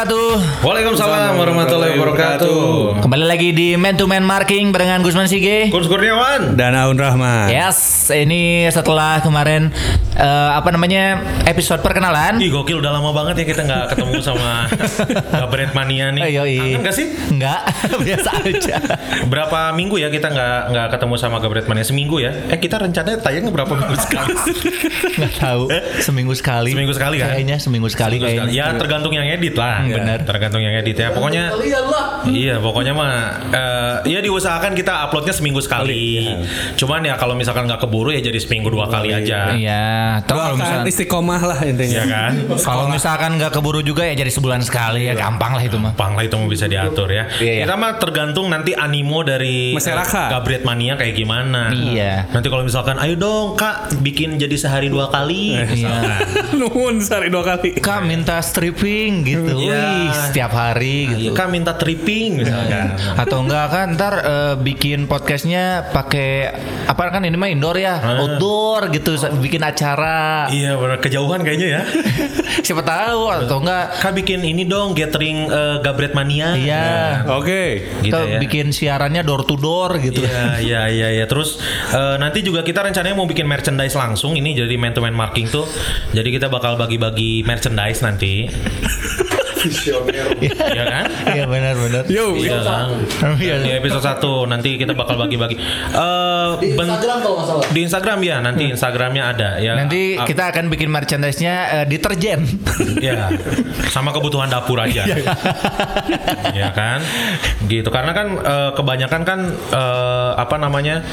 wabarakatuh. Waalaikumsalam warahmatullahi wabarakatuh. Kembali lagi di Man to Man Marking barengan Gusman Sige. Kurs Kurniawan. Dan Aun Rahman. Yes, ini setelah kemarin eh, apa namanya episode perkenalan. Ih gokil udah lama banget ya kita nggak ketemu sama Gabret Mania nih. Eh, yoi. Kangen gak sih? Enggak, biasa aja. Berapa minggu ya kita nggak nggak ketemu sama Gabret Mania? Seminggu ya? Eh kita rencananya tayangnya berapa minggu sekali? Nggak tahu. Seminggu sekali. Seminggu sekali kan? Kayaknya seminggu sekali Seminggu sekali. kayaknya. Ya tergantung yang edit lah. Ya, benar. Tergantung yang edit ya. Pokoknya Iya, pokoknya mah eh, ya diusahakan kita uploadnya seminggu sekali. Cuman ya kalau misalkan nggak keburu ya jadi seminggu dua kali aja. Iya, atau kalau misalkan istiqomah lah intinya. Iya kan? kalau misalkan nggak keburu juga ya jadi sebulan sekali ya gampang lah itu mah. Gampang lah itu mau bisa diatur ya. Iya, iya. Kita mah tergantung nanti animo dari Masyarakat. Gabret Mania kayak gimana. Iya. Nanti kalau misalkan ayo dong Kak bikin jadi sehari dua kali. Iya. Nuhun sehari dua kali. Kak minta stripping gitu. Iya. Wih, setiap hari gitu. Iya, Kak minta tripping misalkan. Atau enggak kan ntar eh, bikin podcastnya pakai apa kan ini mah indoor ya, outdoor gitu, bikin acara. Iya benar kejauhan kayaknya ya. Siapa tahu atau enggak Kak bikin ini dong gathering eh, Gabret Mania. iya. Oke. Gitu Atau ya. bikin siarannya door to door gitu. Iya, iya, iya, iya. Terus eh, nanti juga kita rencananya mau bikin merchandise langsung. Ini jadi man to man marking tuh. Jadi kita bakal bagi-bagi merchandise nanti. Iya kan? Iya benar benar. Yo. Iya kan? Iya. Di episode 1 nanti kita bakal bagi-bagi. Eh, di Instagram kalau nggak salah. Di Instagram ya, nanti Instagramnya ada ya. Nanti Ah, kita akan bikin merchandise-nya eh, deterjen. ya sama kebutuhan dapur aja. ya kan? Gitu. Karena kan eh, kebanyakan kan eh, apa namanya?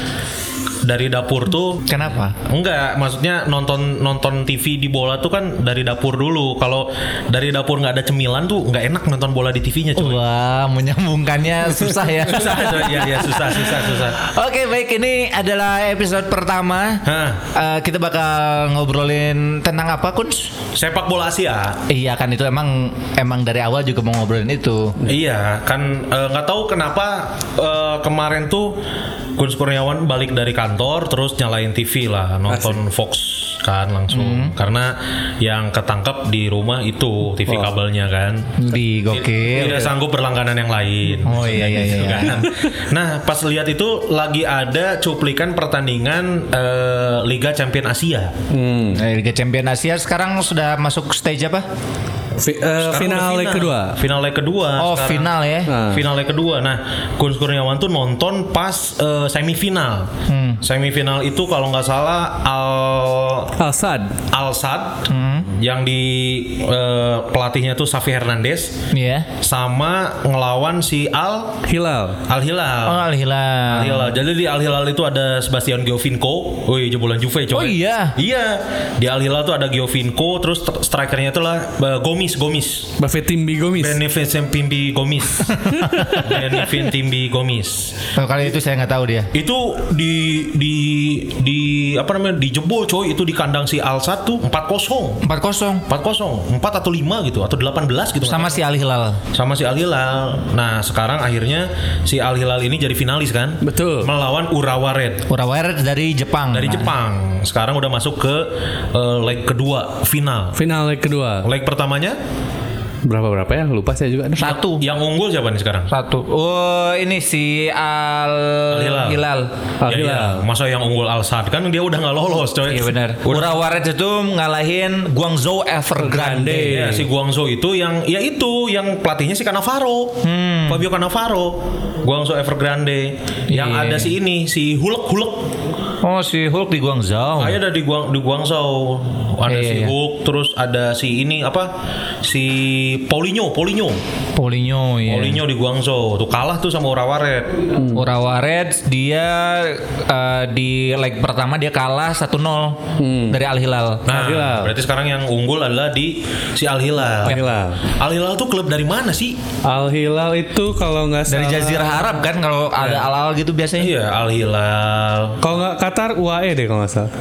Dari dapur tuh Kenapa? Enggak, maksudnya nonton nonton TV di bola tuh kan dari dapur dulu. Kalau dari dapur nggak ada cemilan tuh nggak enak nonton bola di TV-nya coy. Wah, menyambungkannya susah ya. Susah, ya, ya susah, susah, susah. Oke, baik ini adalah episode pertama. Hah, Eh, kita bakal ngobrolin tentang apa, Kuns? sepak bola Asia. Iya kan itu emang emang dari awal juga mau ngobrolin itu. Iya, kan eh, nggak tahu kenapa eh, kemarin tuh Gun Kurniawan balik dari kantor terus nyalain TV lah, nonton Fox kan langsung. Karena yang ketangkep di rumah itu TV kabelnya kan. Di gokil. Tidak sanggup berlangganan yang lain. Oh iya iya Gitu iya. kan. Nah, pas lihat itu lagi ada cuplikan pertandingan eh, Liga Champion Asia. Hmm. Eh, Liga Champion Asia sekarang sudah masuk stage apa? Fi- Sekarang final leg kedua. Final leg kedua. Oh, sekarang. final ya. Nah. Final leg kedua. Nah, Gun Kurniawan tuh nonton pas eh, semifinal. Hmm. Semifinal itu kalau nggak salah Al Al Sad. Al Sad Hmm. yang di eh, pelatihnya tuh Safi Hernandez Iya. sama ngelawan si Al Hilal. Al Hilal. Oh, Al Hilal. Al Hilal. Jadi di Al Hilal itu ada Sebastian Giovinco. Wih, jebolan Juve coy. Oh, iya? Iya. Di Al Hilal tuh ada Giovinco, terus tr- strikernya itu lah eh, Gomis, Gomis. Buffet Timbi Gomis. Beneficent Timbi Gomis. Beneficent Timbi Gomis. Oh, kali itu saya nggak tahu dia. Itu di di di apa namanya? dijebol coy itu di kandang si Al 1 4-0. 4-0 4-0, 4 atau 5 gitu atau 18 gitu. sama si Al Hilal. sama si Al Hilal. Nah, sekarang akhirnya si Al Hilal ini jadi finalis kan? Betul. Melawan Urawa Red Urawa dari Jepang. dari Nah, Jepang. Sekarang udah masuk ke eh, leg kedua final. Final leg kedua. Leg pertamanya Berapa berapa ya? Lupa saya juga. Satu. yang unggul siapa nih sekarang? Satu. Oh, ini si Al, Hilal. Hilal. Al Ya, Hilal. iya. Masa yang unggul Al Sadd kan dia udah nggak lolos coy. Iya benar. Udah Urawa Red itu ngalahin Guangzhou Evergrande. Ya, si Guangzhou itu yang ya itu yang pelatihnya si Cannavaro. Hmm. Fabio Cannavaro. Guangzhou Evergrande. Yang Iya. ada si ini, si Hulk Hulk. Oh, si Hulk di Guangzhou. Ayo ada di Guang di Guangzhou. Ada Iya, si iya. Hulk, terus ada si ini apa? Si Paulinho, Paulinho. Paulinho ya. Paulinho di Guangzhou. Tuh kalah tuh sama Urawa Red. Urawa Red dia eh, di leg pertama dia kalah 1-0 dari Al Hilal. Nah, Al Hilal. berarti sekarang yang unggul adalah di si Al Hilal. Al Hilal. Al Hilal tuh klub dari mana sih? Al Hilal itu kalau nggak Dari salah. Jazirah Arab kan kalau ada Al-Al gitu biasanya. Iya, Al Hilal. Kalau nggak Qatar UAE deh kalau nggak salah.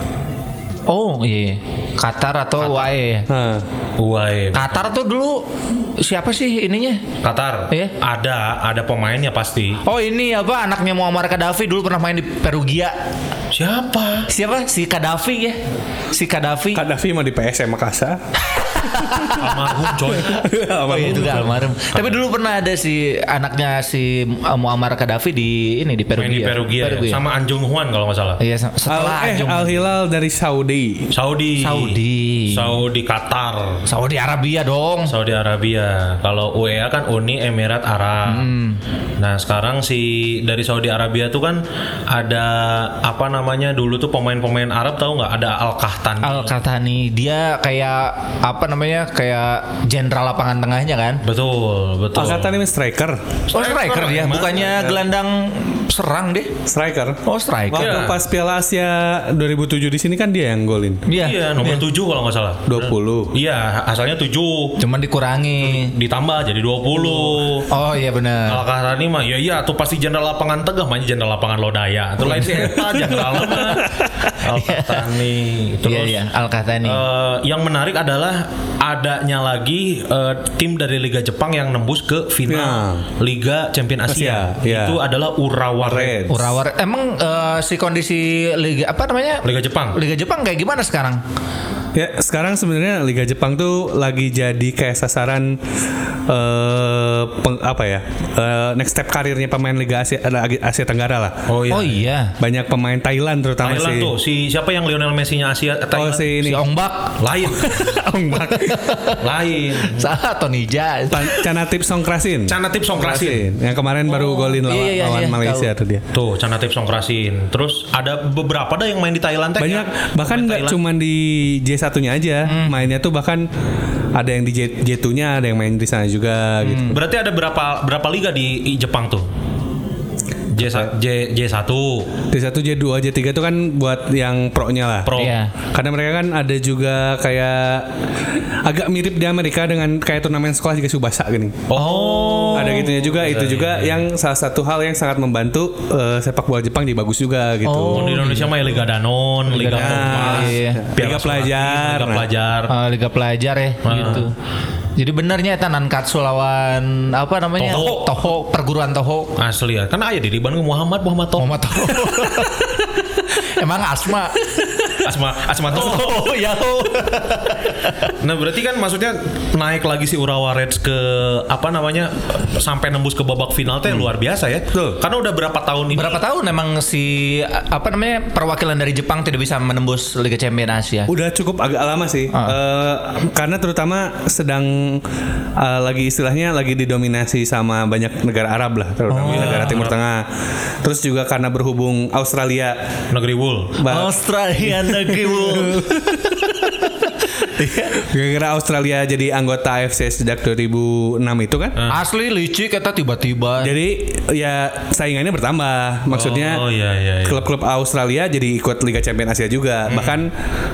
Oh iya, Qatar atau UAE. Nah, Uai. Qatar tuh dulu siapa sih ininya? Qatar. Iya. Ada, ada pemainnya pasti. Oh ini apa anaknya Muammar Gaddafi dulu pernah main di Perugia. Siapa? Siapa? Si Gaddafi ya? Si Gaddafi. Kadhafi mah di PSM Makassar. Almarhum coy. Oh iya juga almarhum. Tapi dulu pernah ada si anaknya si uh, Muammar Gaddafi di ini di Main di Perugia. Perugia, ya. sama Anjung Huan kalau nggak salah. Iya sa- Al, setelah eh, Anjung. Al Hilal dari Saudi. Saudi. Saudi. Saudi Qatar. Saudi Arabia dong. Saudi Arabia. Kalau UEA kan Uni Emirat Arab. Hmm. Nah sekarang si dari Saudi Arabia tuh kan ada apa namanya dulu tuh pemain-pemain Arab tahu nggak ada Al Qahtani. Al Qahtani dia kayak apa namanya kayak jenderal lapangan tengahnya kan? betul betul. Al ini striker. Oh striker dia, emang. bukannya gelandang serang deh. Striker. Oh striker. Waktu Iya. pas Piala Asia 2007 di sini kan dia yang golin. Iya. Iya nomor 7 kalau nggak salah. 20. Iya asalnya 7 Cuman dikurangi. ditambah jadi 20. Oh iya benar. Al Qahtani mah ya iya tuh pasti jenderal lapangan tegah mah jenderal lapangan Lodaya. Itu lain si Eta jenderal mah. Al Qahtani. Iya Terus iya Al Qahtani. Eh, yang menarik adalah adanya lagi eh, tim dari Liga Jepang yang nembus ke final Liga Champion Asia. Asia, iya. Itu adalah Urawa Reds. Red. Urawar emang eh, si kondisi liga apa namanya? Liga Jepang. Liga Jepang kayak gimana sekarang? Ya sekarang sebenarnya Liga Jepang tuh lagi jadi kayak sasaran eh peng- apa ya eh, next step karirnya pemain Liga Asia eh, Asia Tenggara lah. Oh iya. Oh iya. Banyak pemain Thailand terutama Thailand si tuh si siapa yang Lionel Messi-nya Asia Oh Thailand? si ini Si Ongbak. lain. Ongbak. lain. Salah Tony Jazz. Canatip Songkrasin. Canatip Songkrasin. Yang kemarin baru golin lawan, iya, iya, lawan iya, Malaysia tuh dia. Tuh, Canatip Songkrasin. Terus ada beberapa dah yang main di Thailand. Banyak ya. bahkan nggak cuma di J1-nya aja, mainnya tuh bahkan ada yang di J- J2-nya, ada yang main di sana juga gitu. Berarti ada berapa berapa liga di Jepang tuh? J J J1 J1, J2, J3 itu kan buat yang pro-nya lah. Pro. Iya. Karena mereka kan ada juga kayak agak mirip di Amerika dengan kayak turnamen sekolah juga Subasa gini. Oh. Ada gitunya juga, itu Iya, juga iya. yang salah satu hal yang sangat membantu eh, sepak bola Jepang di bagus juga gitu. Oh, di Indonesia mah ya Liga Danon, Liga, Danon, Kompas, iya. Piala Liga Pelajar. Liga Nah. Pelajar. Eh, Liga pelajar ya gitu. Jadi benernya eta Nankatsu lawan apa namanya? Toho. Toho perguruan Toho. Asli ya. Kan aya di Bandung Muhammad Muhammad Toh. Muhammad Toho. Emang Asma. Asma Asma Toh. Oh ya. Nah, berarti kan maksudnya naik lagi si Urawa Reds ke apa namanya sampai nembus ke babak final teh luar biasa ya. Betul. Karena udah berapa tahun ini? Berapa tahun emang si apa namanya perwakilan dari Jepang tidak bisa menembus Liga Champions Asia? Udah cukup agak lama sih, Ah. Eh, karena terutama sedang eh, lagi istilahnya lagi didominasi sama banyak negara Arab lah, terutama Oh. negara Timur Tengah. Terus juga karena berhubung Australia, Negeri Wool. ba- Australia negeri Wool. gara-gara Australia jadi anggota AFC sejak 2006 itu kan, Asli licik kata tiba-tiba. jadi ya saingannya bertambah. Maksudnya Oh iya iya. iya. klub-klub Australia jadi ikut Liga Champions Asia juga. Hmm. Bahkan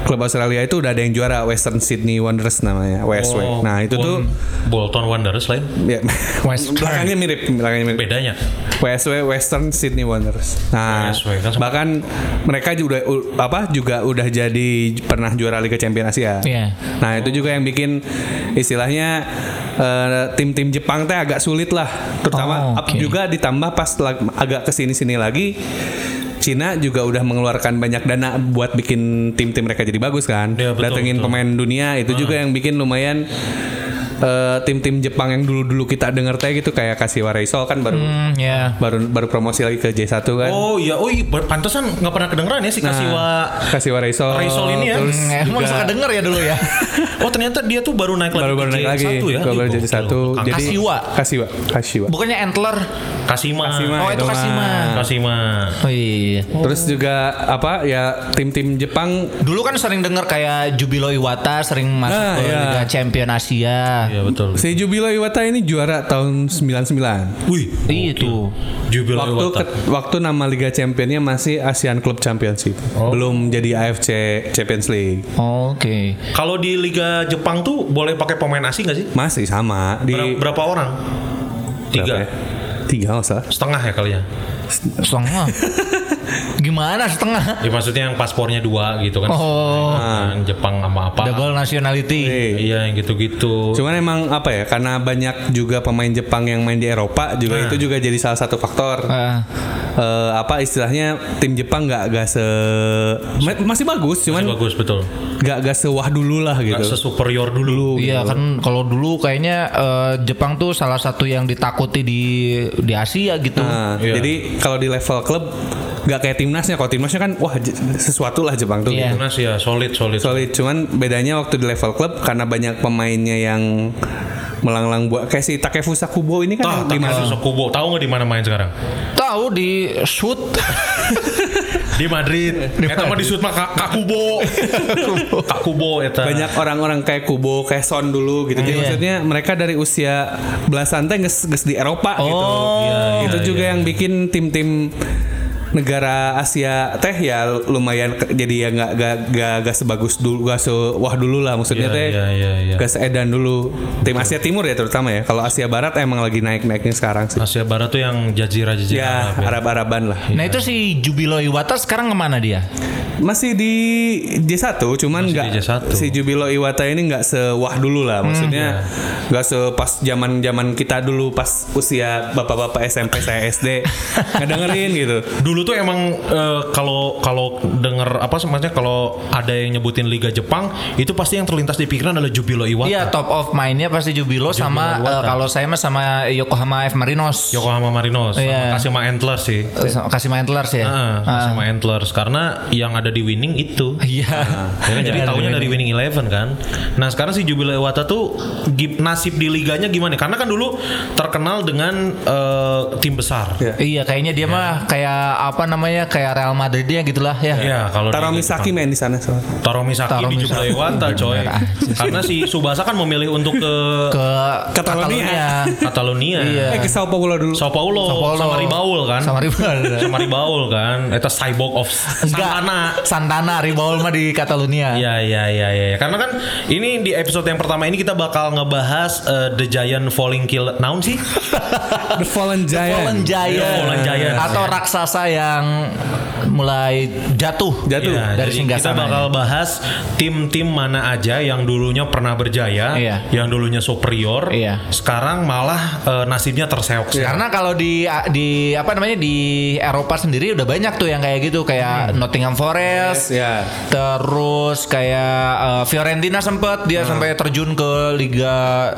klub Australia itu udah ada yang juara Western Sydney Wanderers namanya, WSW. Oh, nah itu tuh Bol- Bolton Wanderers lain. ya, Western. belakangnya mirip, belakangnya mirip. Bedanya. WSW Western Sydney Wanderers. Nah, WSW, kan bahkan mereka juga apa juga udah jadi pernah juara Liga Champions Asia. Iya. Nah, itu juga yang bikin istilahnya eh, tim-tim Jepang teh agak sulit lah, terutama Oh, up oke. juga ditambah pas lag- agak ke sini-sini lagi. Cina juga udah mengeluarkan banyak dana buat bikin tim-tim mereka jadi bagus kan. Iya, betul, Datengin betul. pemain dunia itu juga yang bikin lumayan eh, tim-tim Jepang yang dulu-dulu kita dengar teh gitu kayak Kashiwa Reysol kan baru Hmm, ya. baru baru promosi lagi ke J1 kan. Oh iya, oh iya, pantesan nggak pernah kedengeran ya si Kasiwa. Kashiwa Reysol. Reysol ini ya. Terus Hmm, emang juga suka denger ya dulu ya. Oh ternyata dia tuh baru naik lagi baru baru ke naik lagi. J1 ya. Baru jadi satu. Jadi Kashiwa. Kashiwa. Kashiwa. Bukannya Antler. Kasima. Kasima. Oh, itu. Kasima. Kasima. Oh iya. Terus juga apa ya tim-tim Jepang Dulu kan sering denger kayak Jubilo Iwata sering masuk Ah, ke iya. Liga Champion Asia. Iya betul. si Jubilo Iwata ini juara tahun 99. Wih, Itu. Jubil Waktu Iwata. ke- waktu nama Liga Championnya masih ASEAN Club Championship. Belum jadi AFC Champions League. Oke. Kalau di Liga Jepang tuh boleh pakai pemain asing nggak sih? Masih sama di Ber- berapa orang? berapa Tiga. ya? Tiga nggak salah. Setengah ya kalinya. Setengah. Gimana setengah? Ya maksudnya yang paspornya dua gitu kan. Oh, Yang Jepang sama apa. double nationality. Iya yang gitu-gitu. Cuman emang apa ya? Karena banyak juga pemain Jepang yang main di Eropa juga Nah. itu juga jadi salah satu faktor. Ah. Eh, apa istilahnya tim Jepang nggak nggak se ma- masih bagus, cuman Bagus betul. nggak nggak sewah dulu lah Gak gitu. sesuperior dulu. Iya kan kalau dulu kayaknya eh, Jepang tuh salah satu yang ditakuti di di Asia gitu. Nah, Iya. Jadi kalau di level klub nggak kayak timnasnya. Kalau timnasnya kan wah sesuatu lah Jepang tuh. Iya. Timnas ya solid solid. Solid. Cuman bedanya waktu di level klub karena banyak pemainnya yang melanglang buat kayak si Takefusa Kubo ini kan di mana? Takefusa Kubo. Tahu nggak di mana main sekarang? Tahu di shoot Di Madrid. Eta mah di shoot mah Kak Kubo. Kak Kubo eta. banyak orang-orang kayak Kubo, kayak Son dulu gitu. Jadi Iya. maksudnya mereka dari usia belasan teh geus di Eropa gitu. Oh, Iya, iya, itu juga iya. yang bikin tim-tim negara Asia teh ya lumayan jadi ya nggak nggak nggak nggak sebagus dulu nggak sewah dulu lah maksudnya Iya, teh. iya, iya, iya. nggak seedan dulu. Tim Asia Timur ya terutama ya. Kalau Asia Barat emang lagi naik naiknya sekarang sih. Asia Barat tuh yang jazirah jazirah ya Arab ya. Arab-Araban lah. Nah itu si Jubilo Iwata sekarang ke mana dia? masih di J1 cuman nggak di J1. si Jubilo Iwata ini nggak sewah dulu lah. Maksudnya nggak sepas zaman zaman kita dulu pas usia bapak-bapak SMP saya SD ngedengerin gitu. Dulu tuh emang eh, kalau kalau denger apa maksudnya kalau ada yang nyebutin Liga Jepang itu pasti yang terlintas di pikiran adalah Jubilo Iwata. Iya top of mind-nya pasti Jubilo, sama Iwata. eh, kalau saya mah sama Yokohama F Marinos. Yokohama Marinos Iya. sama Kashima Antlers sih. Eh, sama- Kasih main Antlers ya. Ah, Kashima Antlers karena yang ada di winning itu. Iya. Ya kan, jadi Iya, tahunya iya. dari Winning Eleven kan. Nah sekarang si Jubilo Iwata tuh nasib di liganya gimana? Karena kan dulu terkenal dengan eh, tim besar. Ya. Iya, kayaknya dia mah kayak apa namanya kayak Real Madrid ya gitulah ya. Ya kalau di- Taro Misaki main di sana soalnya. Taro Misaki Taro di. Jubilo Iwata coy. Karena si Subasa kan memilih untuk ke Ke Catalonia. Catalonia. Iya. Eh ke Sao Paulo dulu. Sao Paulo, Sao Paulo. sama Ribaul kan. Sama Ribaul. sama Ribaul kan. Eta cyborg of Santana. Santana Ribaul mah di Catalunya. Iya iya iya iya. Karena kan ini di episode yang pertama ini kita bakal ngebahas eh, The Giant Falling Kill. Naon sih? The Fallen Giant. Fallen Giant. Iya, Fallen Giant. atau raksasa yang mulai jatuh Jatuh. Iya, dari jadi singgah kita bakal bahas tim-tim mana aja yang dulunya pernah berjaya, Iya. yang dulunya superior, Iya. sekarang malah eh, nasibnya terseok. Karena kalau di di apa namanya di Eropa sendiri udah banyak tuh yang kayak gitu kayak Nottingham Forest, Ya. terus kayak eh, Fiorentina sempet dia sampai terjun ke Liga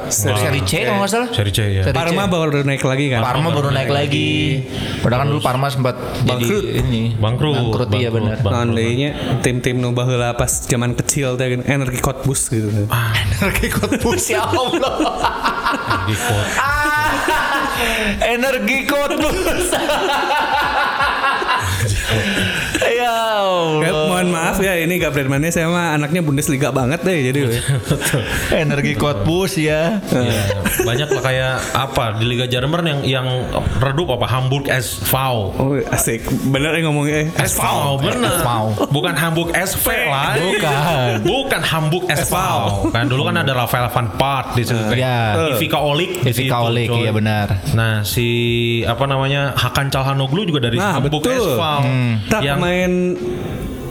Serie C kalau nggak salah. Seri C ya. Seri C. Parma baru naik lagi kan. Parma baru naik lagi. Padahal kan dulu Parma sempat Bangkrut. jadi ini. Bangkrut, Bangkrut iya benar. bangkrut. Nah, nya tim-tim nu baheula pas zaman kecil teh energi kotbus gitu. Energi Cottbus ya Allah. Gitu. Ah, Energi Cottbus. ya Ya, mohon maaf ya ini Gabriel saya mah anaknya Bundesliga banget deh jadi. Energi Cottbus ya. Iya, banyak lah kayak apa di Liga Jerman yang yang redup apa Hamburg SV. Oh asik bener ya ngomongnya eh. SV bener. SV. Bukan Hamburg SV lah. Bukan. Bukan Hamburg SV. Kan dulu kan ada Rafael van Paart di situ. Ya. Ivica Olik di situ, Ivica Olik iya benar. Nah, si apa namanya? Hakan Calhanoglu juga dari Nah, Hamburg betul. SV. Tak Yang pemain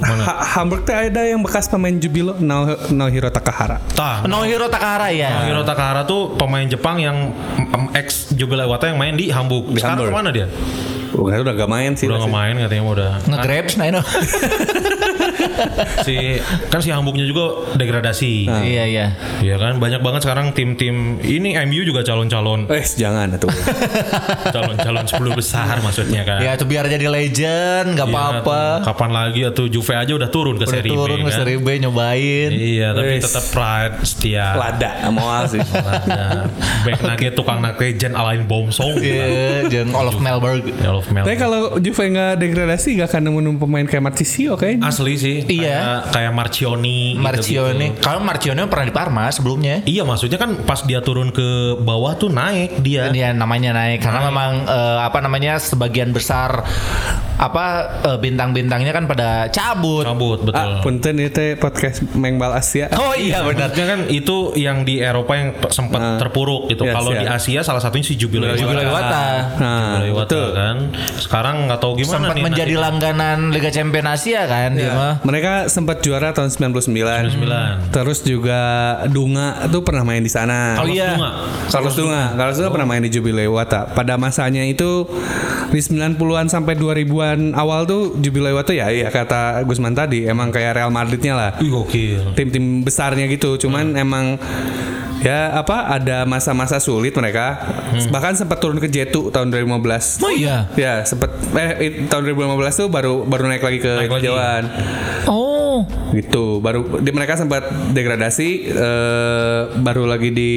Ha- Hamburg teh ada yang bekas pemain Jubilo Nao Naohiro Takahara. tah Nohiro Takahara ya. Hiro Takahara tuh pemain Jepang yang ex Jubel Iwata yang main di Hamburg. Di Sekarang Hamburg. ke mana dia? Udah udah gak main sih. Udah nggak main katanya udah. Nge-grabs nah itu. si kan si Hamburgnya juga degradasi. Iya iya. Iya kan banyak banget sekarang tim-tim ini MU juga calon-calon Eh jangan tuh. calon-calon 10 besar maksudnya kan. Ya itu biar jadi legend nggak Iya, apa-apa. tuh. Kapan lagi atau Juve aja udah turun ke Udah seri turun B ke kan. seri B nyobain. Iya, tapi Wes. tetap pride setia. Lada moal sih. Ada back nugget tukang nugget Jen Alain Bomsong. Iya, jeung Olaf Melberg. Ya, love Mel. Tapi kalau Juve nggak degradasi nggak akan nemu pemain kayak Marcisio kayaknya. Asli sih. Iya. Kayak, kayak Marcioni. gitu-gitu. Marcione. Kalau Marcione pernah di Parma sebelumnya. Iya maksudnya kan pas dia turun ke bawah tuh naik dia. Dia namanya naik karena memang eh, apa namanya sebagian besar apa eh, bintang-bintangnya kan pada cabut. Cabut betul. Ah, punten itu podcast Mengbal Asia. Oh iya benar. Maksudnya kan itu yang di Eropa yang sempat Nah. terpuruk gitu. Yes, Kalau ya. di Asia salah satunya si Jubilee Jubilee Iwata. Nah, Jubilee kan. Sekarang nggak tahu gimana Sempat nih menjadi nasibnya. langganan Liga Champions Asia kan dia Ya, mah. Mereka sempat juara tahun 99. 99. Terus juga Dunga tuh pernah main di sana. Oh iya. Bunga. Carlos Dunga, Carlos Dunga pernah main di Jubilee Wata. Pada masanya itu di 90-an sampai 2000-an awal tuh Jubilee Wata ya ya kata Gusman tadi emang kayak Real Madridnya lah. Ih gokil. Tim-tim besarnya gitu. Cuman emang ya apa ada masa-masa sulit mereka. Bahkan sempat turun ke J2 tahun 2015. Oh iya. Ya, sempat eh tahun 2015 tuh baru baru naik lagi ke Naik. Jawan. Oh. Gitu. Baru di, mereka sempat degradasi eh, baru lagi di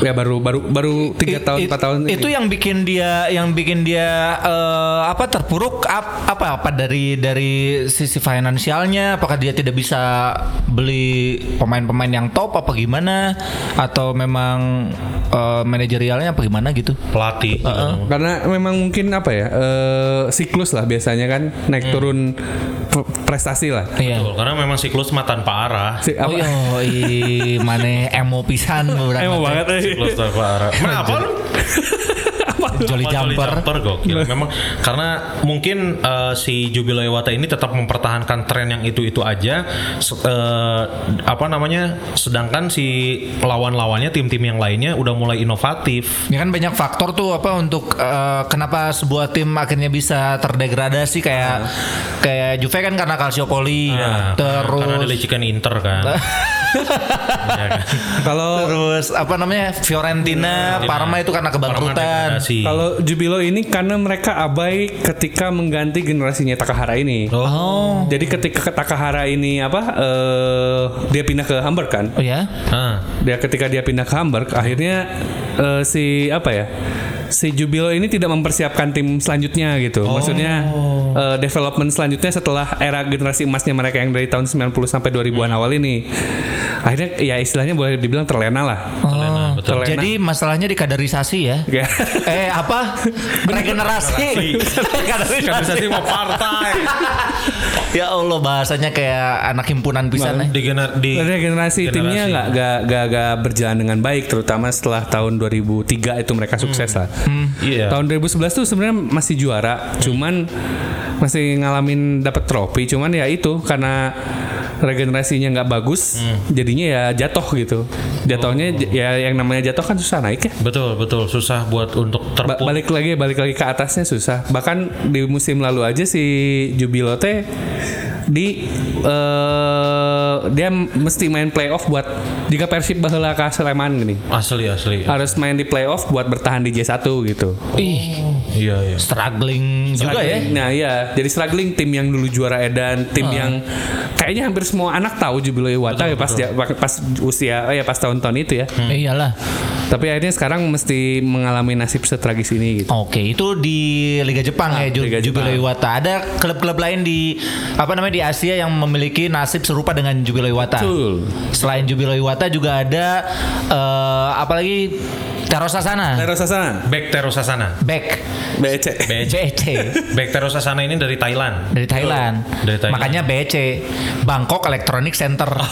ya baru baru baru tiga tahun empat tahun ini. itu yang bikin dia yang bikin dia eh, apa terpuruk ap- apa apa dari dari sisi finansialnya apakah dia tidak bisa beli pemain-pemain yang top apa gimana atau memang eh, manajerialnya apa gimana gitu Pelatih. gitu. karena memang mungkin apa ya eh, siklus lah biasanya kan naik turun p- prestasi lah. iya Betul, karena memang siklus mah tanpa arah. Si, Oh iya, mana emo pisan beberapa. Emang banget eh. Siklus tanpa arah. Nah, apa lu? Jolly Oh, jumper. gokil. Memang karena mungkin eh, si Jubilee Wata ini tetap mempertahankan tren yang itu-itu aja eh, apa namanya? Sedangkan si lawan-lawannya tim-tim yang lainnya udah mulai inovatif. Ya kan banyak faktor tuh apa untuk eh, kenapa sebuah tim akhirnya bisa terdegradasi kayak kayak Juve kan karena Calciopoli Nah, terus karena ada Inter kan. Ya kan? Kalau terus apa namanya Fiorentina, Parma itu karena kebangkrutan. kalau Jubilo ini karena mereka abai ketika mengganti generasinya Takahara ini. Oh, Jadi ketika Takahara ini apa eh, dia pindah ke Hamburg kan? oh ya. Ah, Dia ketika dia pindah ke Hamburg akhirnya eh, si apa ya? Si Jubilo ini tidak mempersiapkan tim selanjutnya gitu. Maksudnya eh, development selanjutnya setelah era generasi emasnya mereka yang dari tahun 90 sampai 2000-an awal ini. Akhirnya ya istilahnya boleh dibilang terlena lah. Terlena, betul. Terlena. Jadi masalahnya di kaderisasi ya. Ya. eh apa? Regenerasi. Kaderisasi mau partai. ya Allah bahasanya kayak anak himpunan pisan eh. di gener di Sebenarnya generasi, timnya nggak nggak nggak nggak berjalan dengan baik, terutama setelah tahun 2003 itu mereka sukses lah. Iya. Tahun 2011 tuh sebenarnya masih juara, cuman masih ngalamin dapat trofi, cuman ya itu karena regenerasinya nggak bagus, jadinya ya jatuh gitu. Jatuhnya j- ya yang namanya jatuh kan susah naik ya. Betul betul susah buat untuk Ba- terpuk. balik lagi balik lagi ke atasnya susah. Bahkan di musim lalu aja si Jubilo teh di eh, dia mesti main playoff buat jika Persib baheula ka Sleman gini. Asli asli. Harus main di playoff buat bertahan di J1 gitu. Ih, Iya iya. struggling juga ya. Nah iya, jadi struggling tim yang dulu juara Edan, tim yang kayaknya hampir semua anak tahu Jubilo Iwata ya pas dia- pas usia oh ya pas tahun-tahun itu ya. Eh, iyalah. Tapi akhirnya sekarang mesti mengalami nasib setragis ini gitu. Oke, itu di Liga Jepang ya, Ju- Liga Jubilee Jepang. Iwata. Ada klub-klub lain di apa namanya di Asia yang memiliki nasib serupa dengan Jubilee Iwata. Betul. Selain Jubilee Iwata juga ada eh, apalagi Terosasana, Nero Sasana, Back Terosasana. Back, BC. BC Back Terosasana ini dari Thailand. dari Thailand. Dari Thailand. Makanya BC, Bangkok Electronic Center.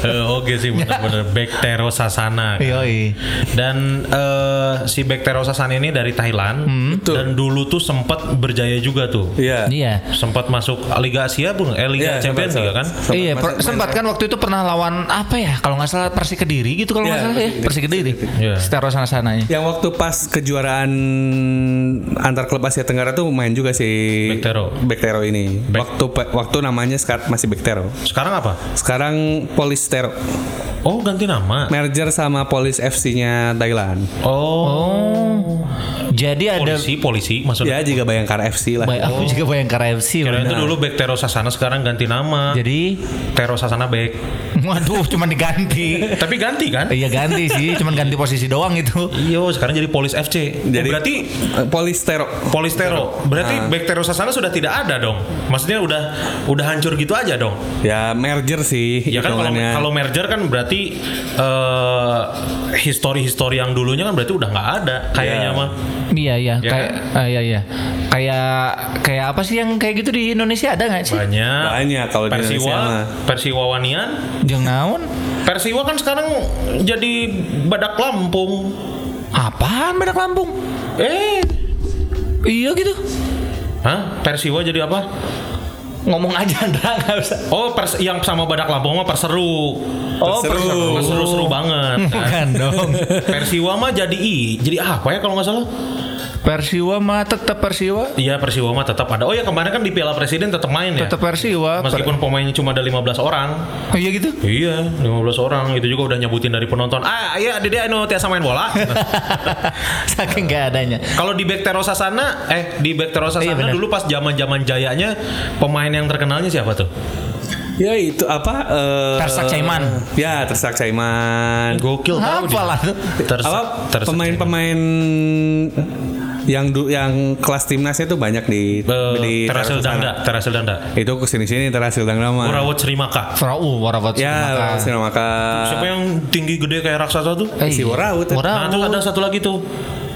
Eh, Oke sih benar-benar Back Terosasana. kan. Yoi. Dan eh, si Back Terosasana ini dari Thailand Betul. dan dulu tuh sempat berjaya juga tuh. Iya. Iya. Sempat masuk Liga Asia pun, eh Liga Iya, Champions juga kan? sempat. iya, Sempat kan waktu itu pernah lawan apa ya? Kalau nggak salah Persi Kediri gitu kalau nggak Iya, salah ya, Persi Persi Kediri. Iya. Terosasana sananya. Yang waktu pas kejuaraan antar klub Asia Tenggara tuh main juga si Bektero. Bektero ini. Bek- Waktu waktu namanya sekarang masih Bektero. Sekarang apa? Sekarang Polistero. Oh ganti nama. Merger sama Polis FC-nya Thailand. Oh. Jadi ada polisi polisi maksudnya Ya jika Bayangkara FC lah. Baik, aku juga Bayangkara FC. Kira itu dulu back Tero Sasana sekarang ganti nama Jadi, Tero Sasana back waduh, cuma diganti. tapi ganti kan Iya ganti sih, cuman ganti posisi doang itu. Iya, sekarang jadi Polis FC. Jadi berarti eh, Polistero. Polis Tero. Berarti back Tero Sasana sudah tidak ada dong. Maksudnya udah udah hancur gitu aja dong. Ya merger sih Ya kan kalau kalau merger kan berarti eh histori-histori yang dulunya kan berarti udah nggak ada kayaknya Ya. mah. Iya iya, Ya kayak ah, iya iya. Kayak kayak apa sih yang kayak gitu di Indonesia ada nggak sih? Banyak. Banyak kalau di Indonesia Persiwa, mah. Persiwa Wanian. Jeung naon? Persiwa kan sekarang jadi badak Lampung. Apaan Badak Lampung? Eh, Iya gitu. hah? Persiwa jadi apa? Ngomong aja Andra nggak usah. Oh, pers yang sama badak Lampung mah Perseru. Oh, Perseru. Perseru seru banget. kan. Bukan dong. Persiwa mah jadi I. Jadi apa ya kalau nggak salah? Persiwa mah tetap Persiwa. Iya Persiwa mah tetap ada. Oh ya kemarin kan di Piala Presiden tetap main ya. Tetap Persiwa. Meskipun pemainnya cuma ada 15 orang. Oh, iya gitu. Iya, 15 orang itu juga udah nyebutin dari penonton. Ah, iya Dede anu tiasa main bola. Saking nggak adanya. Kalau di Back Tero Sasana, eh di Back Tero Iya, Sasana benar. dulu pas zaman-zaman jayanya pemain yang terkenalnya siapa tuh? Ya itu apa? eh, Tersak Caiman. Ya Tersak Caiman. Gokil. Apa lah tuh? Tersak- apa Tersak pemain-pemain yang du, yang kelas timnasnya tuh banyak di Eh, di Terasil. Dangda, Terasil Dangda. Itu ke sini sini Terasil Dangda mah. Urawat Serimaka. Frau Warawat Ya, Siapa yang tinggi gede kayak raksasa tuh? Eh, si Warawut. Nah, terus ada satu lagi tuh.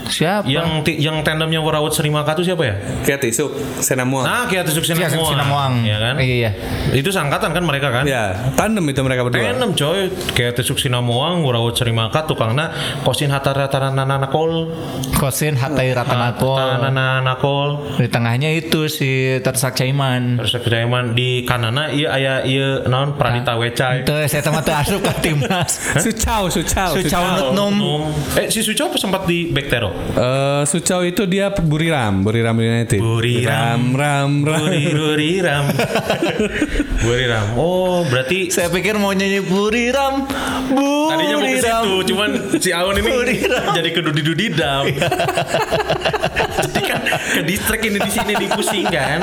Siapa? Yang ti- yang tandemnya Warawat Serimaka tuh siapa ya? Kayak Tisuk, Senamuang. Nah, kayak Tusuk Iya, Sinamuang. Sinamuang. Ya kan? Iya, iya. Itu sangkatan kan mereka kan? Ya, tandem itu mereka berdua. Tandem coy, kayak Tusuk Sinamuang, Warawat Serimaka, tukangna kosin hatar hatar nanakol, Kosin Hatai Ratanako. nanakol. Di tengahnya itu si Tersak Caiman. Terus Kejaiman di kanana iya aya iya naon Pradita Wecai. Itu saya teman tuh asup ke timnas. Sucau, Sucau, Sucau Nutnum. Num. Eh si Suco apa sempat di Bektero? Eh, Sucau itu dia Buriram, Buriram United. Buriram. ram, ram. Buri Buriram. Buriram. Oh, berarti Saya pikir mau nyanyi Buriram. tadinya mau ke Buriram. situ, cuman si Aun ini Buriram. jadi kedudi-dudidam. jadi kan ke distrik ini di sini dipusing kan.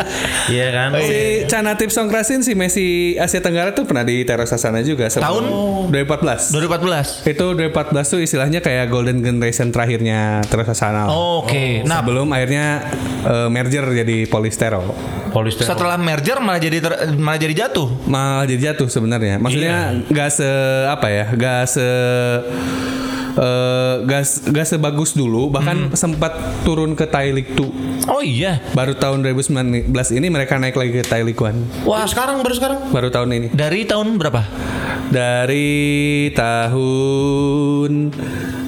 Iya kan? Si Cana Tips Songkrasin si Messi Asia Tenggara tuh pernah di Teros Sasana juga Tahun? 2014. 2014. Itu 2014 tuh istilahnya kayak golden generation terakhirnya Sasana. Oh, Oke. Nah, Sebelum akhirnya eh, merger jadi Polistero. Polistero. setelah merger malah jadi ter- malah jadi jatuh. Malah jadi jatuh sebenarnya. Maksudnya nggak se apa ya, nggak se eh, nggak se- nggak sebagus dulu. Bahkan sempat turun ke Thai League 2. Oh iya. Baru tahun 2019 ini mereka naik lagi ke Thai League 1. Wah, sekarang baru sekarang. Baru tahun ini. Dari tahun berapa? Dari tahun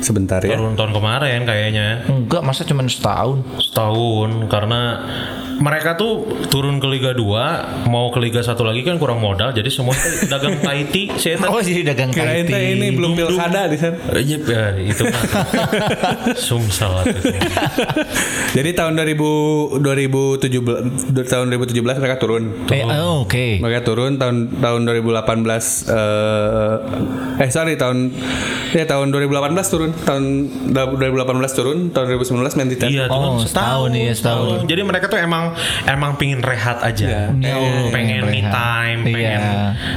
sebentar ya. Tahun tahun kemarin kayaknya. Enggak, masa cuma setahun. setahun karena mereka tuh turun ke Liga 2 mau ke Liga 1 lagi kan kurang modal jadi semua tuh dagang Tahiti saya Oh, jadi dagang Kirain Tahiti. ini belum pilkada di sana. Iya, ya, itu kan sumsel. Jadi tahun 2000 2017 du- tahun 2017 mereka turun. Eh, oh, Oke. Mereka turun tahun tahun 2018 eh eh sorry tahun ya tahun 2018 turun tahun 2018 turun tahun 2019 main di Thailand. Iya, Oh, setahun, iya, setahun. Jadi mereka tuh emang emang pingin rehat aja. Iya. Oh, pengen Pengen me rehat. time, Iya. pengen.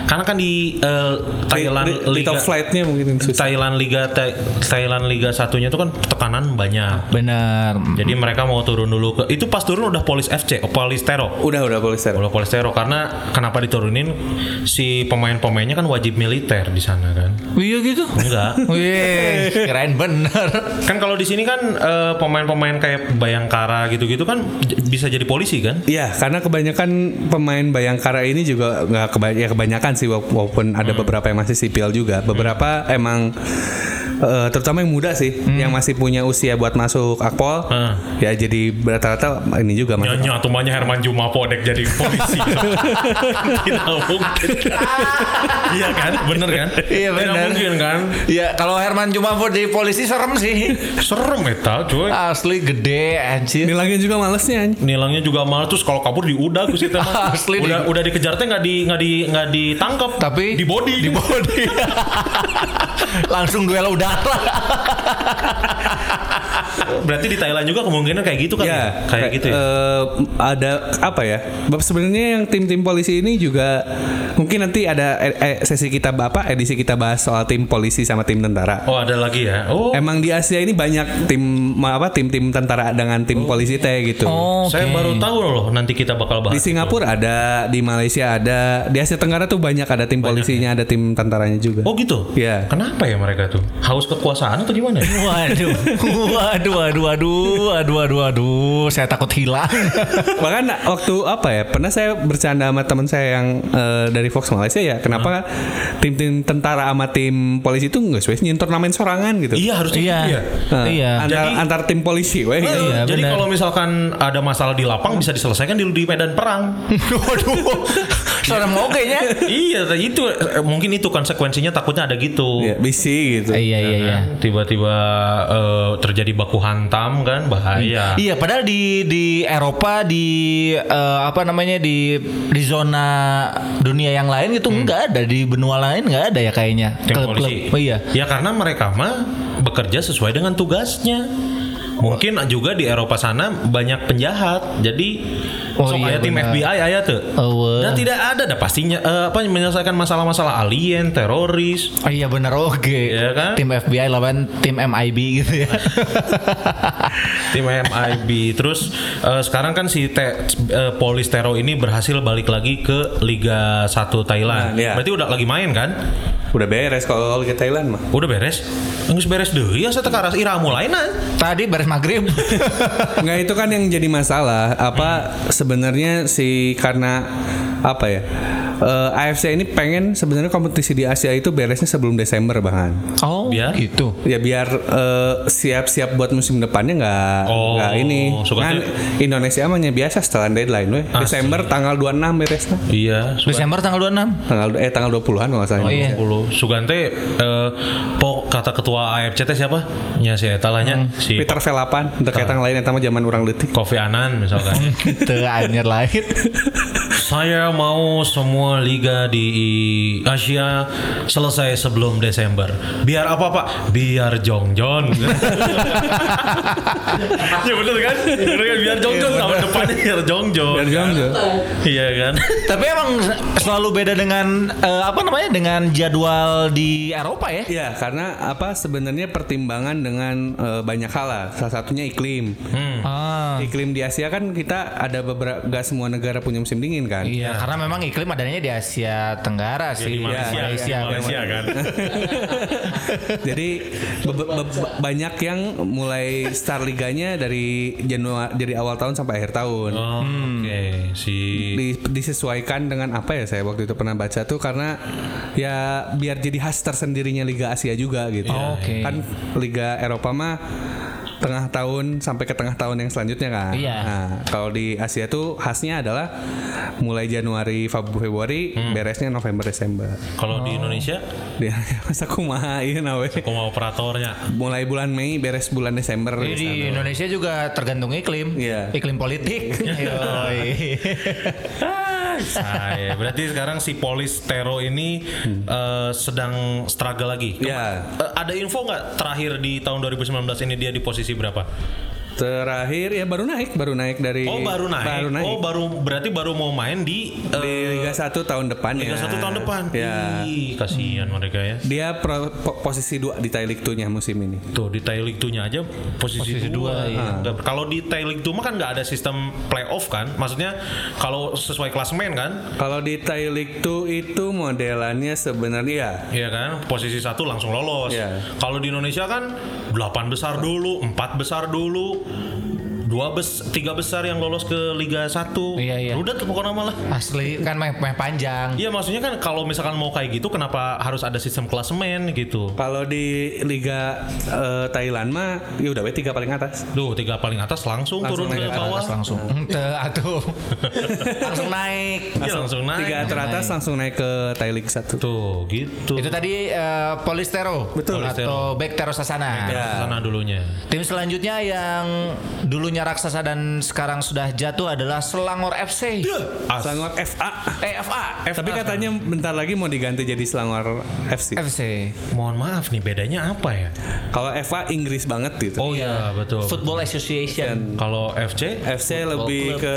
Karena kan di eh, Thailand Di- di- Liga top flight-nya mungkin susah. Thailand Liga Thai- Thailand Liga satunya tuh kan tekanan banyak. Benar. Jadi mereka mau turun dulu ke itu pas turun udah Polis FC, oh, Polistero. Udah udah Polistero. Bola Polistero karena kenapa diturunin si pemain-pemainnya kan wajib militer di sana kan. Iya gitu. Enggak. Wih, kirain bener. kan kalau di sini kan eh, pemain-pemain kayak Bayangkara gitu-gitu kan bisa jadi polisi kan? Iya, karena kebanyakan pemain Bayangkara ini juga nggak ya kebanyakan sih wa- walaupun ada Hmm. beberapa yang masih sipil juga. Beberapa emang eh, terutama yang muda sih, yang masih punya usia buat masuk akpol, Hmm. ya jadi rata-rata ini juga masuk. Nyonya tuh mahnya Herman Juma Podek jadi polisi. Tidak mungkin. iya kan? Bener kan? Iya, Tidak bener. mungkin kan? Iya, kalau Herman cuma di polisi serem sih. Serem eta cuy. Asli gede anjir. Nilangnya juga malesnya. anjing. Nilangnya juga mahal terus kalau kabur diudah ku situ mah. Asli udah di- udah dikejar teh nggak di nggak di nggak ditangkap Tapi di body di body. Langsung duel udara. Berarti di Thailand juga kemungkinan kayak gitu kan? Ya, ya? Kayak gitu ya. eh, ada apa ya? Sebenarnya yang tim-tim polisi ini juga mungkin nanti ada eh, eh, sesi kita apa edisi kita bahas soal tim polisi sama tim tentara. Oh, ada lagi ya. Oh, Emang di Asia ini banyak tim apa tim-tim tentara dengan tim polisi teh gitu. Oh, saya baru tahu loh nanti kita bakal bahas. Di Singapura ada, di Malaysia ada, di Asia Tenggara tuh banyak ada tim polisinya, ada tim tentaranya juga. Oh gitu? Iya. Kenapa ya mereka tuh? Haus kekuasaan atau gimana? Waduh, waduh, waduh, waduh, waduh, waduh, waduh, saya takut hilang. Bahkan waktu apa ya? Pernah saya bercanda sama teman saya yang eh, dari Fox Malaysia ya, kenapa tim-tim tentara sama tim polisi itu nggak sesuai nyentor namain sorangan gitu. iya harusnya Iya, gitu ya. Nah, iya. Antar, Jadi- antar tim polisi, weh. Eh, Iya, jadi benar. kalau misalkan ada masalah di lapang bisa diselesaikan di, di medan perang. waduh, serem oke nya. iya, itu mungkin itu konsekuensinya takutnya ada gitu. Iya, bisi gitu. Iya, iya, iya. Kan? Tiba-tiba eh, terjadi baku hantam kan bahaya. Iya, padahal di di Eropa di eh, apa namanya di di zona dunia yang lain itu nggak ada di benua lain nggak ada ya kayaknya. Klub-klub. Oh, iya. Ya karena mereka mah bekerja sesuai dengan tugasnya. Mungkin juga di Eropa sana banyak penjahat. Jadi Oh, sok iya, aya tim. FBI aya tuh. Oh. Dan tidak ada dah pastinya eh, apa menyelesaikan masalah-masalah alien, teroris. Oh iya benar oke. Iya kan? Tim FBI lawan tim MIB gitu ya. tim MIB. Terus eh, sekarang kan si te, eh, Polis Tero ini berhasil balik lagi ke Liga 1 Thailand. Nah, iya. Berarti udah lagi main kan? Udah beres kalau Liga Thailand mah. Udah beres? Enggak beres deh. Ya saya tekaras ira mulai nah. Tadi beres maghrib. Nggak itu kan yang jadi masalah apa sebenarnya si karena apa ya eh, AFC ini pengen sebenarnya kompetisi di Asia itu beresnya sebelum Desember bahkan oh Biar? gitu. ya biar eh, siap-siap buat musim depannya nggak Oh, nggak ini kan. Indonesia amanya biasa setelah deadline weh Asli. Desember tanggal 26 beresnya Iya. suka- Desember tanggal 26. tanggal eh tanggal 20-an kalau salah Oh, iya. 20. Sugante eh, po kata ketua AFC teh siapa? Ya si eta lah nya. si Peter Velapan untuk yang lain yang zaman orang letik Kofi Anan misalkan. Gitu anjir lain. Saya mau semua liga di Asia selesai sebelum Desember. Biar apa Pak? Biar Jongjon. ya bener kan? Bener kan? Biar Jongjon tahun depannya biar Jongjon. Biar Jongjon. Iya kan? Tapi emang selalu beda dengan eh, apa namanya dengan jadwal di Eropa ya. Ya, karena apa sebenarnya pertimbangan dengan eh, banyak hal lah. Salah satunya iklim. Hmm. Ah. Iklim di Asia kan kita ada beberapa gak semua negara punya musim dingin kan. Iya, karena memang iklim adanya di Asia Tenggara sih. Di Malaysia, Iya, di Malaysia kan. Jadi be- be- be- banyak yang mulai start liganya dari Januari dari awal tahun sampai akhir tahun. Oh, Oke, si Di- disesuaikan dengan apa ya saya waktu itu pernah baca tuh karena ya biar jadi khas tersendirinya Liga Asia juga gitu. Oh, oke. Kan Liga Eropa mah tengah tahun sampai ke tengah tahun yang selanjutnya kan. Iya. Nah, kalau di Asia tuh khasnya adalah mulai Januari Feb- Februari beresnya November Desember. kalau di Indonesia Dia masa kumaha ieu na we. koma operatornya. Mulai bulan Mei beres bulan Desember. Jadi di Indonesia juga tergantung iklim. Iya. Iklim politik. Yoi. Saya berarti sekarang si polis Tero ini eh, sedang struggle lagi. Kema- Ya. eh, ada info nggak terakhir di tahun 2019 ini dia di posisi berapa? Terakhir ya baru naik, baru naik dari Oh baru naik. Baru naik. Oh baru berarti baru mau main di, di Liga 1 tahun depan Liga ya. satu tahun depan. Ya. Ih, kasihan mereka ya. Dia pro- po- posisi 2 di Thai League 2-nya musim ini. Tuh di Thai League 2-nya aja posisi, Posisi dua, dua. iya. Nggak- Kalau di Thai League 2 mah kan nggak ada sistem playoff kan? Maksudnya kalau sesuai klasemen kan? Kalau di Thai League 2 itu modelannya sebenarnya ya Iya kan? Posisi satu langsung lolos. Iya. Kalau di Indonesia kan 8 besar dulu, 4 besar dulu. Dua bes, tiga besar yang lolos ke Liga 1 Iya, iya. Udah tuh pokoknya malah Asli kan main, main panjang. Iya maksudnya kan kalau misalkan mau kayak gitu kenapa harus ada sistem klasemen gitu Kalau di Liga eh, Thailand mah ya udah we tiga paling atas. Duh tiga paling atas langsung, Langsung turun naik ke bawah Atas langsung. Ente atuh. langsung naik. Iya langsung naik Tiga teratas langsung naik ke Thai League 1. Tuh gitu Itu tadi eh, Polistero Betul. atau Back Tero Sasana. Sana dulunya Tim selanjutnya yang dulunya dulunya raksasa dan sekarang sudah jatuh adalah Selangor FC. As- Selangor FA. Eh FA. Tapi katanya bentar lagi mau diganti jadi Selangor FC. FC. Mohon maaf nih bedanya apa ya? Kalau FA Inggris banget gitu. Oh iya betul. Football Association. Kalau FC FC lebih ke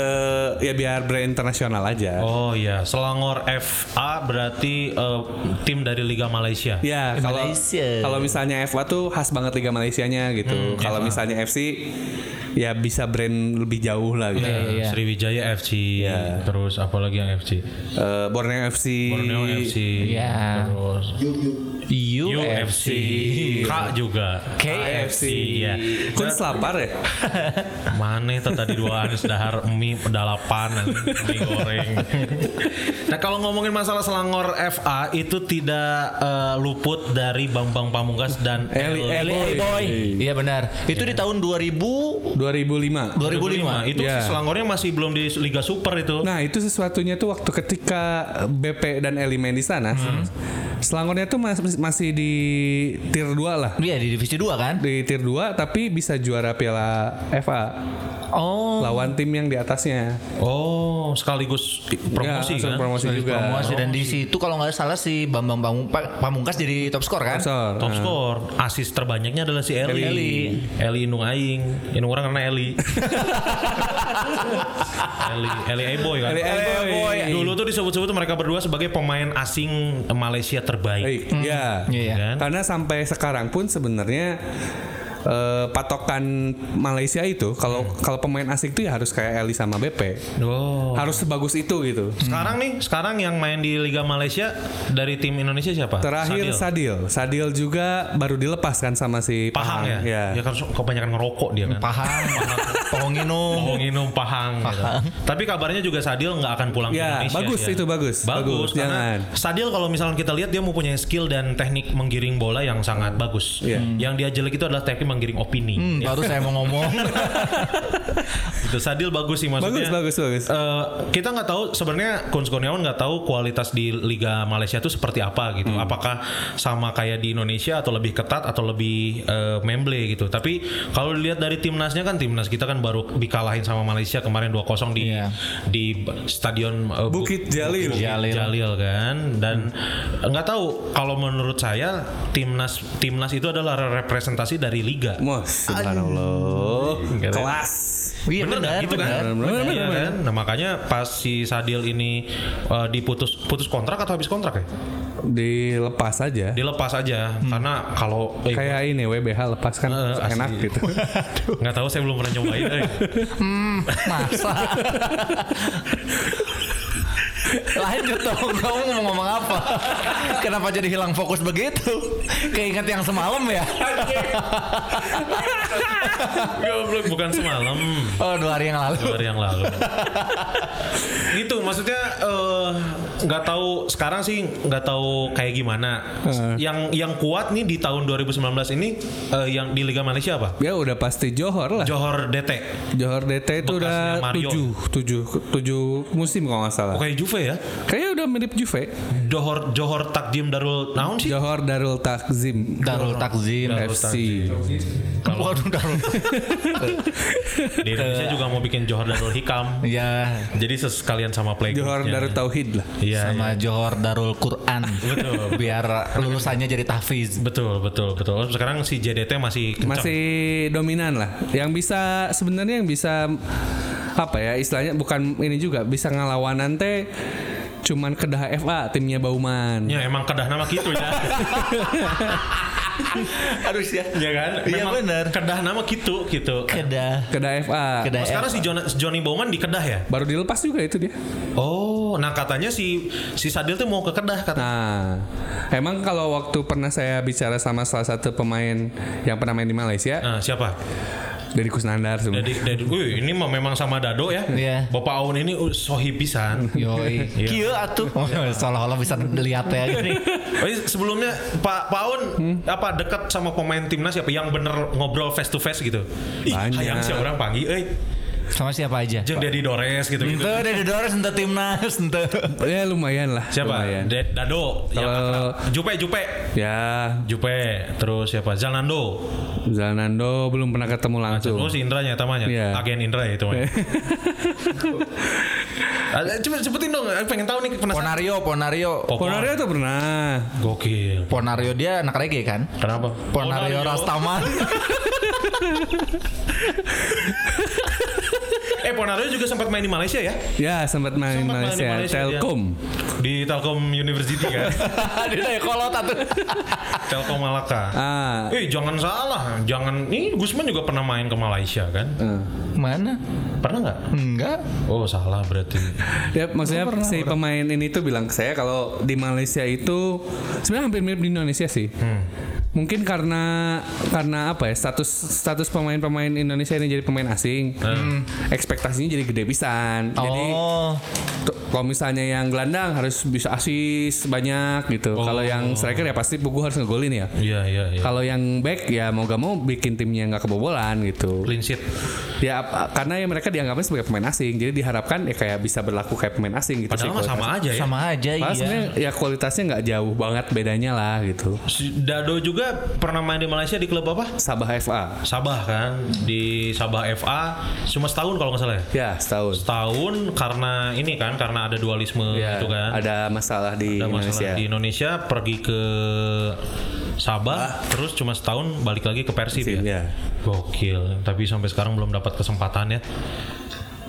ya biar brand internasional aja. Oh iya, Selangor FA berarti eh, tim dari Liga Malaysia. Ya, kalau Malaysia. kalau misalnya FA tuh khas banget Liga Malaysianya gitu. kalau misalnya FC ya bisa brand lebih jauh lah gitu. Iya, iya. Sriwijaya FC, Iya. terus apa lagi yang FC? Eh, Borneo FC. Borneo FC, Iya. terus UFC. K juga, KFC. ya. Kun selapar ya? Mana itu tadi dua Anis Dahar mie pedalapan mie goreng. nah kalau ngomongin masalah Selangor FA itu tidak eh, luput dari Bambang Pamungkas dan Eli- Boy. Iya benar. Itu di tahun 2000 2005. 2005. Itu Iya. Selangornya masih belum di Liga Super itu. Nah itu sesuatunya tuh waktu ketika BP dan Eli main di sana, Selangornya tuh mas- masih di tier 2 lah. Iya di divisi 2 kan? Di tier 2 tapi bisa juara Piala FA Oh. lawan tim yang di atasnya. Oh, sekaligus promosi Ya, kan? promosi juga. Promosi dan di situ kalau nggak salah si Bambang Pamung- Pa- Pamungkas jadi top skor kan? Top Nah. skor, asis terbanyaknya adalah si Eli. Eli. Eli Inung Aing, Inung orang karena Eli. Eli, Eli Eboy kan. Eli Eboy. Dulu tuh disebut-sebut tuh mereka berdua sebagai pemain asing Malaysia terbaik. Eh, ya. Iya. Kan? Karena sampai sekarang pun sebenarnya eh, patokan Malaysia itu kalau kalau pemain asing itu ya harus kayak Eli sama BP. Oh. Harus sebagus itu gitu. Sekarang nih, sekarang yang main di Liga Malaysia dari tim Indonesia siapa? Terakhir Sadil. Sadil. Sadil juga baru dilepas kan sama si Pahang ya? Ya. Ya kan kebanyakan ngerokok dia kan. Pahang, Pohong Inung. Pohong Inung Pahang. gitu. Tapi kabarnya juga Sadil nggak akan pulang Ya, ke Indonesia. bagus dia. itu, bagus. Bagus. Bagus, karena jangan. Sadil kalau misalnya kita lihat dia mempunyai skill dan teknik menggiring bola yang sangat bagus. Iya. Yang dia jelek itu adalah teknik menggiring opini. Hmm, baru saya mau ngomong. Itu Sadil bagus sih maksudnya. Bagus, bagus, bagus. Eh, kita nggak tahu sebenarnya Kun Kurniawan nggak tahu kualitas di Liga Malaysia itu seperti apa gitu. Hmm. Apakah sama kayak di Indonesia atau lebih ketat atau lebih eh, memble gitu. Tapi kalau dilihat dari timnasnya kan timnas kita kan baru dikalahin sama Malaysia kemarin 2-0 di Iya. di stadion eh, Bu- Bukit Jalil. Bukit Jalil. Jalil kan dan nggak tahu kalau menurut saya timnas timnas itu adalah representasi dari liga. Wah, subhanallah. Kelas. Iya Bener benar, gitu kan? benar, benar, Iya benar. kan? Nah makanya pas si Sadil ini uh, diputus putus kontrak atau habis kontrak ya? Dilepas aja. Dilepas aja karena kalau eh, Kayak ini WBH lepas kan Eh, enak asli. gitu. nggak tahu saya belum pernah nyobain. eh. Hmm, masa? Lanjut dong, kamu mau ngomong apa? Kenapa jadi hilang fokus begitu? Keinget yang semalam ya? Goblok bukan semalam. Oh, dua hari yang lalu. dua hari yang lalu. gitu maksudnya eh, nggak tahu sekarang sih nggak tahu kayak gimana. Yang yang kuat nih di tahun 2019 ini eh, yang di Liga Malaysia apa? Ya udah pasti Johor lah. Johor DT. Johor DT itu Bekasnya udah Mario. tujuh, tujuh, tujuh musim kalau nggak salah. Oh, kayak Juve ya? Kayaknya udah mirip Juve. Johor Johor Takjim Darul Naon sih? Johor Darul Takzim Darul Takzim. Darul FC. Waduh, Darul. Di Indonesia juga mau bikin Johor Darul Hikam. ya, Jadi sekalian sama play Johor Darul Tauhid lah. Iya, sama Johor Darul Quran. Betul. Biar lulusannya jadi tahfiz. Betul, betul, betul. Sekarang si JDT masih kencang. Masih dominan lah. Yang bisa sebenarnya yang bisa apa ya istilahnya bukan ini juga bisa ngelawanan teh cuman Kedah FA timnya Bauman. Ya emang kedah nama gitu ya. Harus ya. ya kan? Iya, bener. Kedah nama gitu, gitu. Kedah. Kedah FA. Kedah. Oh, sekarang si Jon- Johnny Bowman di Kedah ya? Baru dilepas juga itu dia. Oh, nah katanya si si Sadil tuh mau ke Kedah kata. Nah, emang kalau waktu pernah saya bicara sama salah satu pemain yang pernah main di Malaysia, Nah, siapa? Dari Kusnandar sebenarnya. Jadi, dari, wih, ini mah memang sama Dado ya. Iya. Bapak Aun ini uh, sohib pisan. Yoi. Iya. Kieu atuh. Oh, Seolah-olah bisa dilihat ya gini. Oh, iya, sebelumnya Pak Pak Aun apa dekat sama pemain timnas siapa yang bener ngobrol face to face gitu? Ih, Banyak. hayang sih orang panggil, eh. Sama siapa aja? Jeung Dedi Dores gitu gitu. Ente dari Dores, ente timnas, ente. Ya lumayan lah. Siapa? Lumayan. De- Dado. yang Kalau-. Jupe Jupe. Ya, Jupe. Terus siapa? Zalando. Zalando belum pernah ketemu langsung. Oh si Indranya tamanya. Iya. Agen Indra ya itu. mah. Ada- Coba sebutin dong. Aku pengen tahu nih penasaran. Ponario, Ponario. Popor. Ponario tuh pernah. Gokil. Ponario dia anak reggae kan? Kenapa? Ponario Rastaman. eh Ponario juga sempat main di Malaysia ya? Ya sempat main Sempat main di Malaysia, Malaysia, Telkom. Di Telkom University kan. dari kolot tuh. Telkom Malaka. Ah, Eh jangan salah, jangan. Ini Gusman juga pernah main ke Malaysia kan? eh. Mana? Pernah nggak? Enggak. Oh salah berarti. Ya maksudnya si pemain ini tuh bilang ke saya kalau di Malaysia itu sebenarnya hampir mirip di Indonesia sih. Hmm. Mungkin karena karena apa ya status status pemain-pemain Indonesia ini jadi pemain asing, Hmm. ekspektasinya jadi gede pisan. Jadi Oh. tuh, kalau misalnya yang gelandang harus bisa asis banyak gitu. Oh. Kalau yang striker ya pasti Pugu harus ngegolin ya. Iya iya iya. Kalau yang back ya mau gak mau bikin timnya nggak kebobolan gitu. Clean sheet. Ya karena ya mereka dianggapnya sebagai pemain asing, jadi diharapkan ya kayak bisa berlaku kayak pemain asing gitu Padahal sih. sama aja ya. Sama aja Padahal iya. ya kualitasnya nggak jauh banget bedanya lah gitu. Si Dado juga pernah main di Malaysia di klub apa? Sabah FA. Sabah kan di Sabah FA cuma setahun kalau nggak salah ya. Ya setahun. Setahun karena ini kan karena ada dualisme Ya, gitu kan. ada masalah di Ada Indonesia. masalah di Indonesia pergi ke Sabah terus cuma setahun balik lagi ke Persib Persib, ya. ya. Gokil. Tapi sampai sekarang belum dapat kesempatan ya.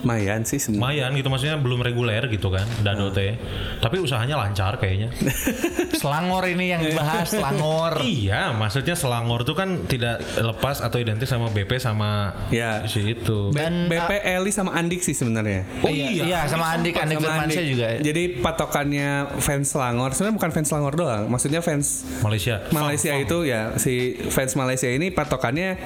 Lumayan sih sebenarnya. Lumayan gitu maksudnya belum reguler gitu kan Dado teh. Tapi usahanya lancar kayaknya. Selangor ini yang dibahas, Selangor. iya, maksudnya Selangor tuh kan tidak lepas atau identik sama BP sama Ya. si itu. Dan, BP Eli sama Andik sih sebenarnya. Oh iya, iya, iya sama Andik, Andik Sama Firmansyah Andik. juga. Jadi patokannya fans Selangor sebenarnya bukan fans Selangor doang. Maksudnya fans Malaysia. Malaysia Fang, itu ya si fans Malaysia ini patokannya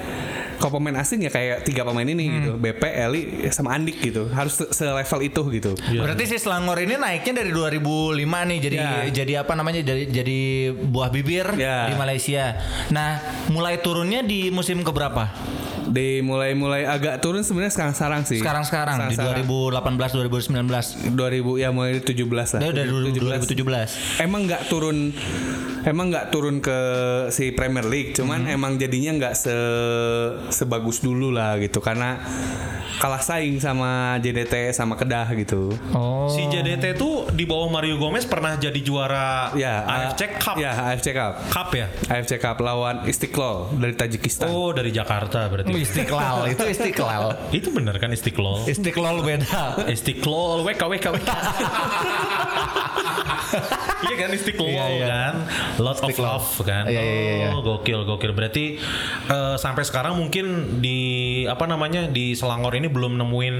kalau pemain asing ya kayak tiga pemain ini Hmm. gitu. BP, Eli sama Andik gitu. Harus se- selevel itu gitu. Iya. Berarti si Selangor ini naiknya dari 2005 nih jadi Ya. jadi apa namanya jadi jadi buah bibir Ya. di Malaysia. Nah, mulai turunnya di musim keberapa? Di mulai-mulai agak turun sebenarnya sekarang-sekarang sih. Sekarang-sekarang di Sekarang-sekarang. 2018 2019. 2000 ya mulai 17 lah. Dari 2017. Emang nggak turun emang nggak turun ke si Premier League, cuman Hmm. emang jadinya nggak se sebagus dulu lah gitu karena kalah saing sama JDT sama Kedah gitu. Oh. Si JDT tuh di bawah Mario Gomez pernah jadi juara Ya, AFC Cup. Ya, AFC Cup. Cup ya? AFC Cup lawan Istiqlal dari Tajikistan. Oh, dari Jakarta berarti. Istiqlal itu Istiqlal. Itu bener kan Istiqlal? Istiqlal beda. Istiqlal, WK, WK, WK. iya kan Istiqlal Iya, iya. kan, lot of Istiqlal. love kan. Iya, iya, iya, iya. Oh, gokil, gokil. Berarti eh, sampai sekarang mungkin di apa namanya di Selangor ini belum nemuin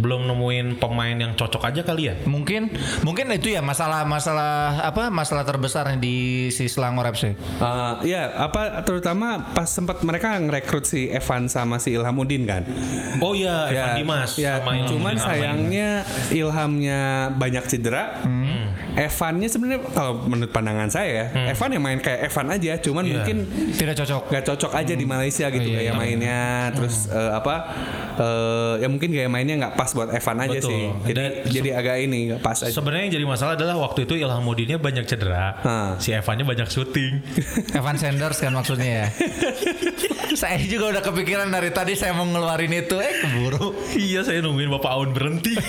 belum nemuin pemain yang cocok aja kali ya. Mungkin mungkin itu ya masalah masalah apa masalah terbesar di si Selangor FC. Uh, ya, apa terutama pas sempat mereka ngerekrut si Evan sama si Ilhamuddin kan. Oh iya, Evan Dimas ya, sama Ilham cuman sayangnya Ilhamnya banyak cedera. Hmm. Evannya sebenarnya kalau menurut pandangan saya ya, Evan yang main kayak Evan aja, cuman Iya. mungkin Tidak cocok. nggak cocok aja di Malaysia gitu Iya, gaya iya. mainnya, terus eh, apa? eh, ya mungkin gaya mainnya nggak pas buat Evan aja Betul. sih. Jadi Dan jadi agak ini nggak pas aja. Sebenarnya yang jadi masalah adalah waktu itu Ilhamuddinnya banyak cedera, Hah. si Evannya banyak syuting. Evan Sanders kan maksudnya ya. saya juga udah kepikiran dari tadi saya mau ngeluarin itu eh keburu. iya, saya nungguin Bapak Aun berhenti.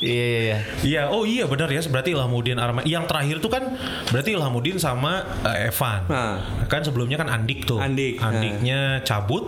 Iya iya iya. Iya, oh iya benar ya. Berarti Ilhamuddin Arma. Yang terakhir tuh kan berarti Ilhamuddin sama eh, Evan. Nah. Kan sebelumnya kan Andik tuh. Andik, Andiknya cabut.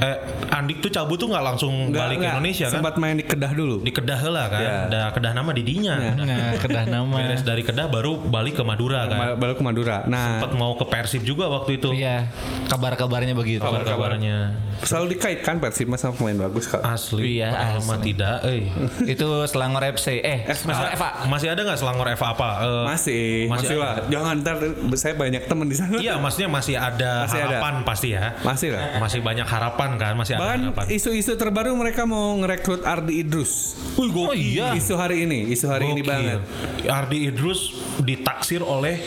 Eh, Andik tuh cabut tuh nggak langsung Nggak- balik ke nggak, Indonesia kan? Sempat main di Kedah dulu. Di Kedah lah kan. Ya. Ada Kedah nama di dinya. Nah, kedah nama. Beres dari Kedah baru balik ke Madura kan. Ma- Baru ke Madura. Nah, Sempat mau ke Persib juga waktu itu. Iya, kabar-kabarnya begitu. Kabar-kabarnya selalu dikaitkan Persib sama pemain bagus kak. asli. Iya, asli. tidak. Eh. itu Selangor FC. Eh, Selangor Eva. Masih ada nggak Selangor Eva apa? Eh, Masih, Masih masih, ada. lah. Jangan ntar saya banyak teman di sana. Iya, maksudnya masih ada Masih ada. harapan pasti ya. Masih lah. Masih banyak harapan kan, masih ada Bahkan harapan. isu-isu terbaru mereka mau ngerekrut Ardi Idrus. Oh iya. Isu hari ini, isu hari ini Gokil. banget. Ardi Idrus ditaksir oleh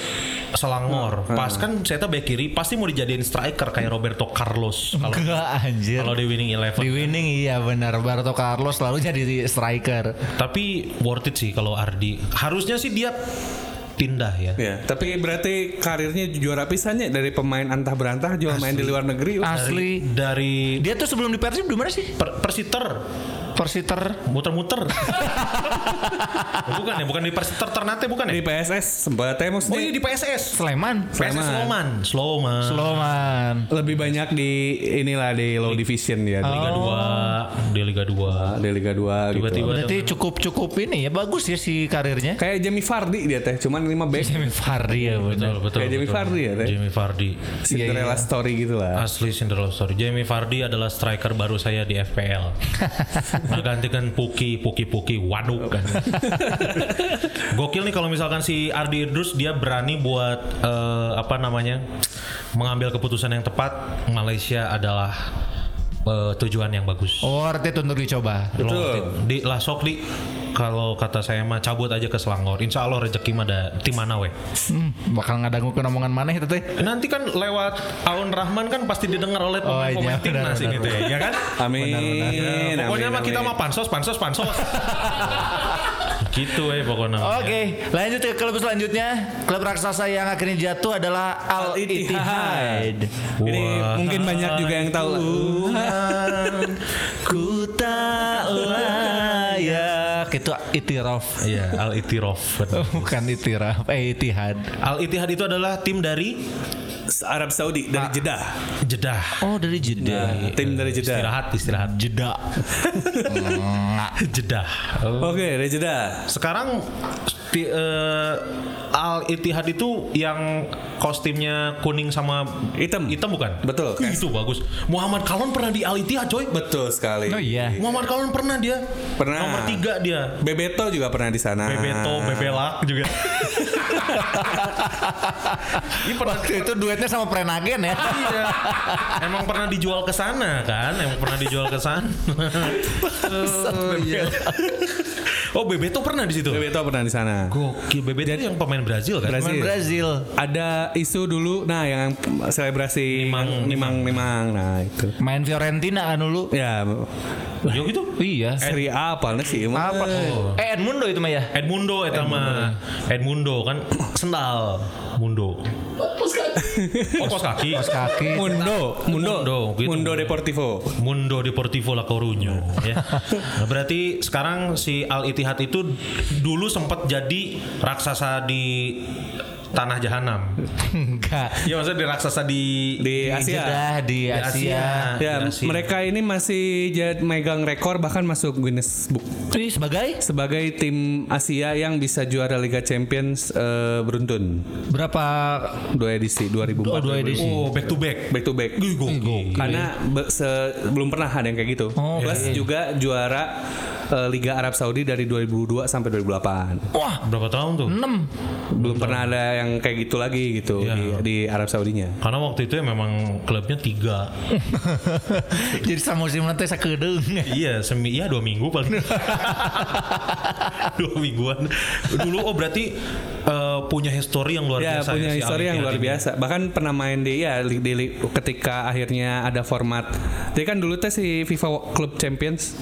Selangor. Pas kan saya tahu back kiri pasti mau dijadiin striker kayak Roberto Carlos kalau Enggak anjir. kalau di winning eleven. Di winning iya benar. Roberto Carlos lalu jadi striker. Tapi worth it sih kalau Ardi. Harusnya sih dia pindah ya. Ya, tapi berarti karirnya juara pisannya dari pemain antah berantah jual main di luar negeri. Asli. Dari Dia tuh sebelum di Persib di mana sih? per- Persiter Persiter. muter-muter. bukan ya, bukan di Persiter Ternate bukan Di ya? PSS sempat ya Oh maksudnya iya di PSS. Sleman. PSS Sloman, Sloman. Sloman. lebih banyak di inilah di low division ya. Liga 2, di Liga 2. Di Liga 2 gitu. Tiba-tiba Berarti cukup cukup ini ya bagus ya si karirnya. Kayak Jamie Vardy dia teh, cuman 5 back. Jamie Vardy ya. Betul, betul. Kayak Jamie. Vardy ya, Teh? Jamie Vardy. Cinderella story gitu lah. Asli Cinderella Story. Jamie Vardy adalah striker baru saya di FPL. Menggantikan Puki, Puki, Puki. Waduh kan. Gokil nih kalau misalkan si Ardi Idrus dia berani buat eh, apa namanya mengambil keputusan yang tepat. Malaysia adalah eh, tujuan yang bagus. Worth it untuk dicoba. Betul. Di lah sok di kalau kata saya mah cabut aja ke Selangor. Insya Allah rezeki mah ada tim mana weh. Hmm, bakal ngadangu ke omongan mana itu teh? Nanti kan lewat Aun Rahman kan pasti didengar oleh Oh, iya, pemain-pemain timnas benar, ini benar. teh, ya kan? Amin. Ya, pokoknya amin, mah kita amin. mah pansos, pansos, pansos. gitu eh pokoknya. Oke, lanjut ke klub selanjutnya. Klub raksasa yang akhirnya jatuh adalah Al Ittihad. Ini Wah. mungkin banyak juga yang tahu. Tuhan, ku tak layak. Itu Itiraf. Iya, Al Itiraf. Bukan Itiraf, eh Itihad. Al Ittihad itu adalah tim dari Arab Saudi dari Jeddah. Jeddah. Oh dari Jeddah. Tim dari Jeddah. Istirahat, istirahat. Jeddah. Jeddah. Oh. Oke, dari Jeddah. Sekarang ti- eh, Al Ittihad itu yang kostimnya kuning sama Hitam. hitam bukan? Betul. Ih, Itu bagus. Muhammad Kalon pernah di Al Ittihad, coy. Betul sekali. Oh iya. Muhammad Kalon pernah dia. Pernah. Nomor tiga dia. Bebeto juga pernah di sana. Bebeto, Bebelak juga. Ini pernah itu duetnya sama Prenagen ya. Iya. Emang pernah dijual ke sana kan? Emang pernah dijual ke sana. oh, iya. Oh, Bebeto pernah di situ. Bebeto pernah di sana. Gokil, Bebeto yang pemain Brazil kan? Brazil. Pemain Brazil. Ada isu dulu, nah yang selebrasi Nimang, nimang, nimang, nah itu. Main Fiorentina kan dulu. Ya, Yo gitu. Iya. Serie A apa sih? emang? Apa? Eh Edmundo itu mah ya. Edmundo eta mah. Edmundo kan sendal Mundo. Oh, pos kaki. Pas kaki. Mundo, Mundo, Mundo, gitu. Mundo Deportivo. Mundo Deportivo La Coruña ya. Nah, berarti sekarang si Al Ittihad itu dulu sempat jadi raksasa di tanah jahanam. Enggak. Ya maksudnya di raksasa di Di Asia. Jeddah di Di Asia. Ya, Di Asia. mereka ini masih jad, megang rekor bahkan masuk Guinness Book Ini sebagai sebagai tim Asia yang bisa juara Liga Champions eh, beruntun berapa dua edisi 2004 Oh, dua edisi. Oh, back to back. back to back karena be- se- belum pernah ada yang kayak gitu Oh, plus iya. juga juara eh, Liga Arab Saudi dari 2002 sampai 2008 Wah, Berapa tahun tuh? 6. belum pernah ada yang kayak gitu lagi gitu Iya. di, di Arab Saudinya Karena waktu itu ya memang klubnya tiga. Jadi sama musim nanti sakedeung. iya, semi, iya dua minggu paling. dua mingguan. Dulu oh berarti eh, punya histori yang luar ya biasa. punya si histori yang luar Ittihad ini. biasa bahkan pernah main di ya di, di- ketika akhirnya ada format jadi kan dulu teh si FIFA Club Champions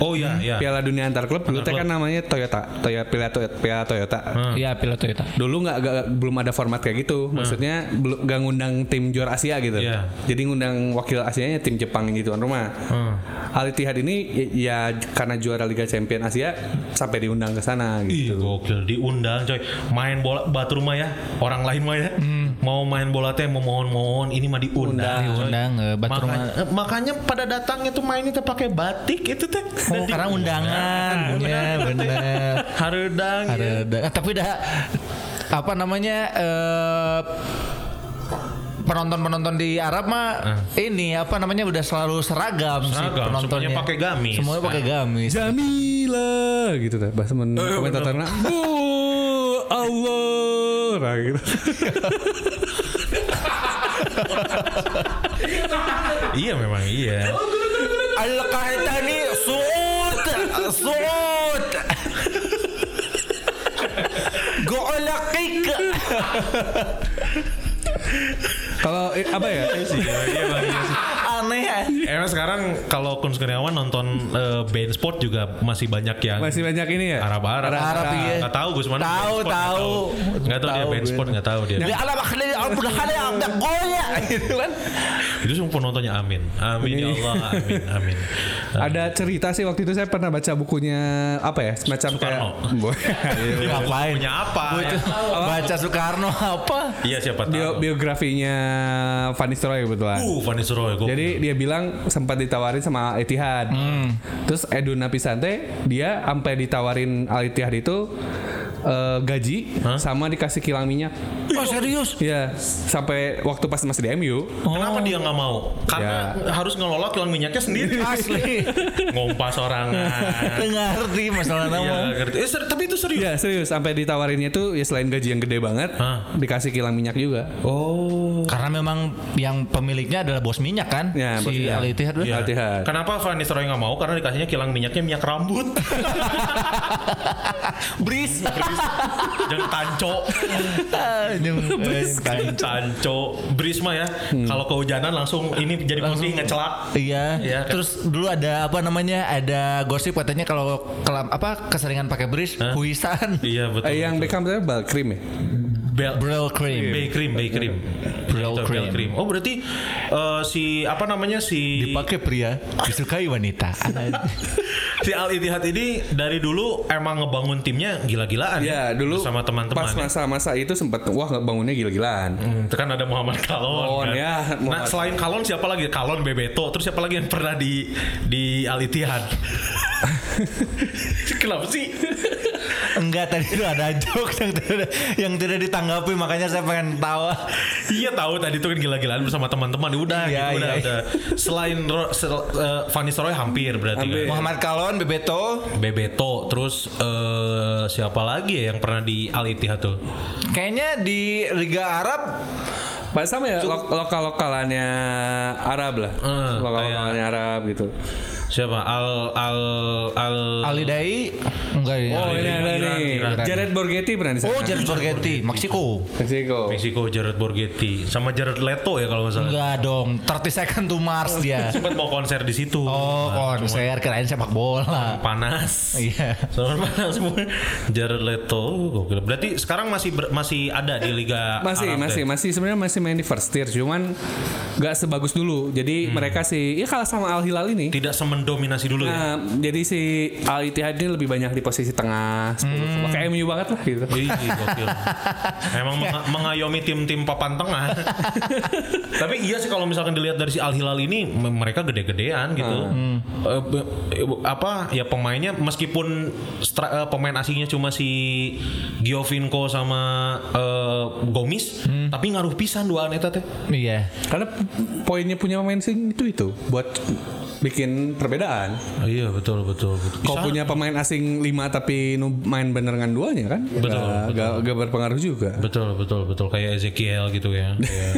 Oh iya, iya. Piala Dunia antar klub dulu teh kan namanya Toyota Toyota Piala Toyota, Piala Toyota. Iya, pilot Toyota. dulu nggak belum ada format kayak gitu maksudnya belum nggak ngundang tim juara Asia gitu Iya. jadi ngundang wakil Asianya tim Jepang yang tuan rumah Hmm. Al Ittihad ini y- ya karena juara Liga Champion Asia sampai diundang ke sana Ih, gitu gokil diundang coy. Main bola batu rumah ya. Orang lain mah ya. Mau main bola teh mau mohon-mohon ini mah diundang. Diundang, eh, batu makanya, rumah. eh, makanya pada datangnya tuh main itu pakai batik itu teh. Oh, karena undangan. Ya, benar. Harudang ya. Ada, eh, tapi dah apa namanya eh penonton-penonton di Arab mah ini apa namanya udah selalu seragam, sih Seragam, penontonnya. semuanya pakai gamis. Semuanya pakai gamis. Jamila gitu dah bahasa men komentatornya Bu Allah nah, gitu. Iya memang iya. Al-Qaitani suut suut. Golakik. Kalau eh, apa ya? Iya, iya sih. Aneh ya. Emang sekarang kalau Kun Kurniawan nonton eh, band sport juga masih banyak yang Masih banyak ini ya? Arab-Arab. Arab, iya. Nggak tahu Gus mana Tahu, tahu. Nggak tahu dia band sport nggak tahu dia. Ya Allah makhluk Allah hal yang ada goyak gitu kan. Itu semua penontonnya amin. Amin ya Allah. Amin. Amin. Ada cerita sih waktu itu saya pernah baca bukunya apa ya semacam Soekarno. kayak Ngapain? Punya apa? Baca, ya? baca Soekarno apa? Iya siapa tahu. bio biografinya Van Nistelrooy kebetulan. Uh, Van Nistelrooy. gua- Jadi dia bilang sempat ditawarin sama Al Ittihad. Terus Edun Napisante dia sampai ditawarin Al Ittihad itu eh, gaji Hah? sama dikasih kilang minyak. Oh serius? Ya, sampai waktu pas masih di MU. Kenapa dia nggak mau? Karena harus ngelola kilang minyaknya sendiri. Asli. Ngompas orangan. Ngerti masalah Iya, nama. ngerti. Eh, ser- tapi itu serius. Ya serius sampai ditawarinnya tuh ya selain gaji yang gede banget, Hah? dikasih kilang minyak juga. Oh. Karena memang yang pemiliknya adalah bos minyak kan? Ya, si. Al Ittihad. Iya. Al-Ittihad. Kenapa Van Nistelrooy nggak mau? Karena dikasihnya kilang minyaknya minyak rambut. Bris. Jangan tanco. Bris. tanco. Brisma ya. Kalau kehujanan langsung ini jadi putih ngecelak. Iya. Kan? Terus dulu ada apa namanya? Ada gosip katanya kalau kelam apa keseringan pakai bris, Hah? huisan. Iya betul. Eh, yang Beckham tadi bal krim ya? Bel Brill cream. Bay cream, bay cream. Brill Itu, cream. Bell cream. Oh berarti eh, si apa namanya si Dipakai pria, disukai wanita. si Al Ittihad ini dari dulu emang ngebangun timnya gila-gilaan Ya dulu sama teman-teman. Pas ya. masa-masa itu sempat wah bangunnya gila-gilaan. Hmm, itu kan ada Muhammad Kalon. Kalon, kan. ya, Nah, Muhammad. selain Kalon siapa lagi? Kalon Bebeto. Terus siapa lagi yang pernah di di Al Ittihad? Kenapa sih? Enggak tadi itu ada jokes yang tidak, yang tidak ditanggapi makanya saya pengen tawa. iya tahu tadi itu kan gila-gilaan bersama teman-teman. Udah Iya, gitu, udah, iya. udah. Selain Ro, sel, eh, Van Nistelrooy hampir berarti Hampir. kan. Muhammad Kalon, Bebeto, Bebeto, terus eh, siapa lagi ya yang pernah di Al Ittihad tuh? kayaknya di Liga Arab Pak sama ya lo- lokal-lokalannya Arab lah. Eh, Lokal-lokalannya Arab gitu. Siapa? Al Al Al Alidai enggak ya. Oh, ini ada nih. Jared Borghetti pernah di sana. Oh, Jared Borghetti, Meksiko. Meksiko. Meksiko Jared Borghetti sama Jared Leto ya kalau nggak salah. Enggak dong, 30 second to Mars dia. Sempat mau konser di situ. Oh, konser kirain sepak bola. panas. Iya. Sama panas semua. Jared Leto, gokil. Berarti sekarang masih ber- masih ada di Liga Masih, Arab masih, deh? masih sebenarnya masih main di first tier, cuman nggak sebagus dulu. Jadi mereka sih, ya kalah sama Al Hilal ini. Tidak semendominasi dulu ya. Nah, jadi si Al Ittihad ini lebih banyak di posisi tengah, 10, kayak MU banget lah gitu. Ih, gokil. Emang menga- mengayomi tim-tim papan tengah. Tapi iya sih kalau misalkan dilihat dari si Al Hilal ini mereka gede-gedean gitu. Eh, be- eh, apa ya pemainnya meskipun stra- eh, pemain asingnya cuma si Giovinco sama eh, Gomis, tapi ngaruh pisan duaan eta teh. Iya. Karena poinnya punya pemain asing itu itu buat bikin perbedaan. Oh, iya betul betul betul. Kau punya pemain asing 5 tapi nu main bener dengan duanya kan? Betul, Gak, betul. gak, gak berpengaruh juga. Betul betul betul kayak Ezekiel gitu ya. Kayak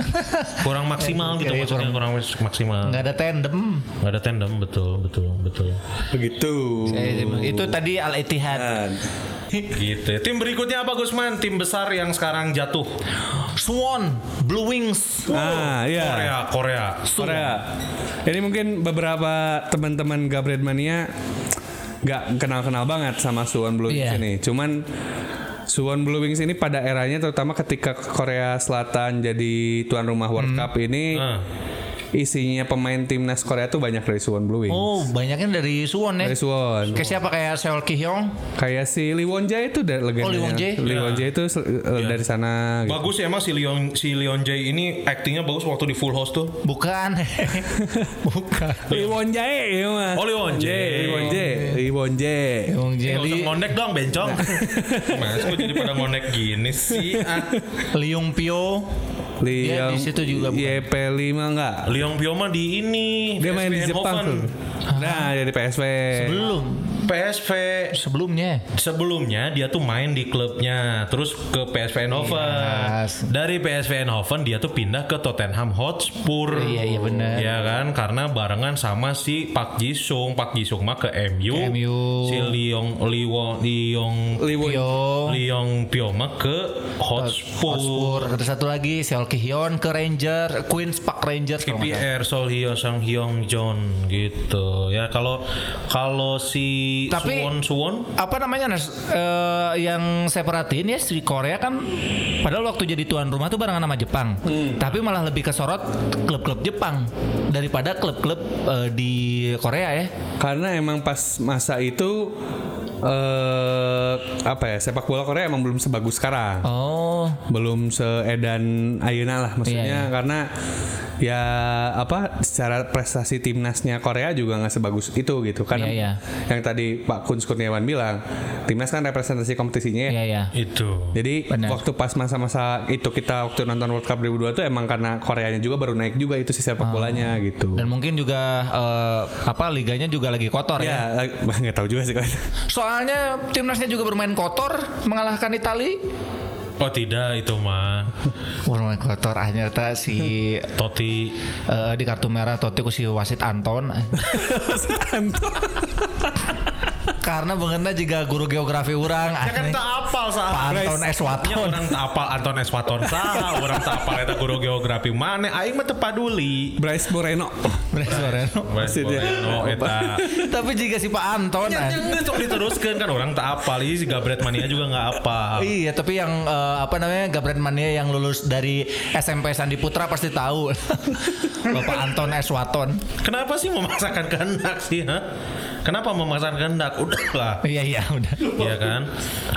kurang maksimal gitu Iya, maksudnya kurang maksimal. Enggak ada tandem. Nggak ada tandem betul betul betul. Begitu. Itu tadi Al Ittihad. Gitu. ya. Tim berikutnya apa Gusman? Tim besar yang sekarang jatuh. Swan, Blue Wings. Ah, iya. Korea, Korea. Korea. Ini mungkin beberapa teman-teman Gabriel Mania nggak kenal-kenal banget sama Suwon Blue Wings Iya. ini. Cuman Suwon Blue Wings ini pada eranya terutama ketika Korea Selatan jadi tuan rumah World Cup ini Ah. Isinya pemain timnas Korea tuh banyak dari Suwon Blue Wings. Oh, banyaknya dari Suwon ya. Dari Suwon. Kayak siapa kayak Seol Ki Hyung? Kayak si Lee Won Jae itu dari legendanya. Lee Won Jae? Lee Won Jae itu eh, dari sana. gitu. Bagus ya emang si Leon si Leon Jae ini aktingnya bagus waktu di Full House tuh. Bukan. Bukan. Lee Won Jae ya mah. Oh, Lee Won Jae. Lee Won Jae. Lee Won Jae. Eh, nggak usah Jelly, ngondek dong bencong. Mas kok jadi pada ngondek gini sih? Ah. Liung Pyo. Lee Dia di situ juga bukan? YP5 enggak? Leong Pyo mah di ini. Dia main di PSV Jepang Eindhoven. tuh. Nah, dia di PSV. Belum. PSV Sebelumnya. sebelumnya dia tuh main di klubnya terus ke PSV Eindhoven Yes. dari PSV Eindhoven dia tuh pindah ke Tottenham Hotspur Iya, iya, bener. ya kan karena barengan sama si Pak Jisung Pak Jisung mah ke MU, Ke MU. si Liong Liong Liwon. Yo. Liong Pyo mah ke Hotspur, Hotspur. Ada satu lagi Seol Ki-hyun ke Ranger, Queens Park Rangers. KPR Sol Hyo Sang Hyung John gitu ya kalau kalau si Tapi- Suwon Suwon apa namanya Nas? Eh, yang saya perhatiin ya di Korea kan padahal waktu jadi tuan rumah tuh barengan sama Jepang tapi malah lebih kesorot klub-klub Jepang daripada klub-klub eh, di Korea ya Karena emang pas masa itu eh apa ya sepak bola Korea emang belum sebagus sekarang. oh belum seedan Ayeuna lah maksudnya Iya, iya. karena ya apa secara prestasi timnasnya Korea juga nggak sebagus itu gitu kan Iya, iya. yang tadi Pak Kun Kurniawan bilang timnas kan representasi kompetisinya ya. Iya ya itu. Jadi Benar. waktu pas masa-masa itu kita waktu nonton World Cup 2002 tuh emang karena Koreanya juga baru naik juga itu si sepak Ah. bolanya gitu. Dan mungkin juga eh, apa liganya juga lagi kotor ya ya? nggak tahu juga sih kan soalnya timnasnya juga bermain kotor mengalahkan Itali oh tidak itu mah. Bermain kotor akhirnya ta si Toti. Eh, di kartu merah Totti ku si wasit Anton karena bengenna juga guru geografi orang Ya kan tak apal Pak sah. Anton S. Waton. Ya, orang tak apal Anton S. Waton sah. Orang tak apal eta guru geografi mana. Aing mah teu paduli. Bryce Moreno Beres Moreno. Maksudnya. Oh eta. Tapi jika si Pak Anton Ya jangan sok diteruskan kan orang tak apal. Ini si Gabret Mania juga nggak apal. Iya, tapi yang eh, apa namanya Gabret Mania yang lulus dari SMP Sandi Putra pasti tahu. Bapak Anton S. Waton. Kenapa sih memaksakan kehendak sih? Ha? Kenapa memaksakan kehendak? Udahlah. Iya iya udah. Iya kan?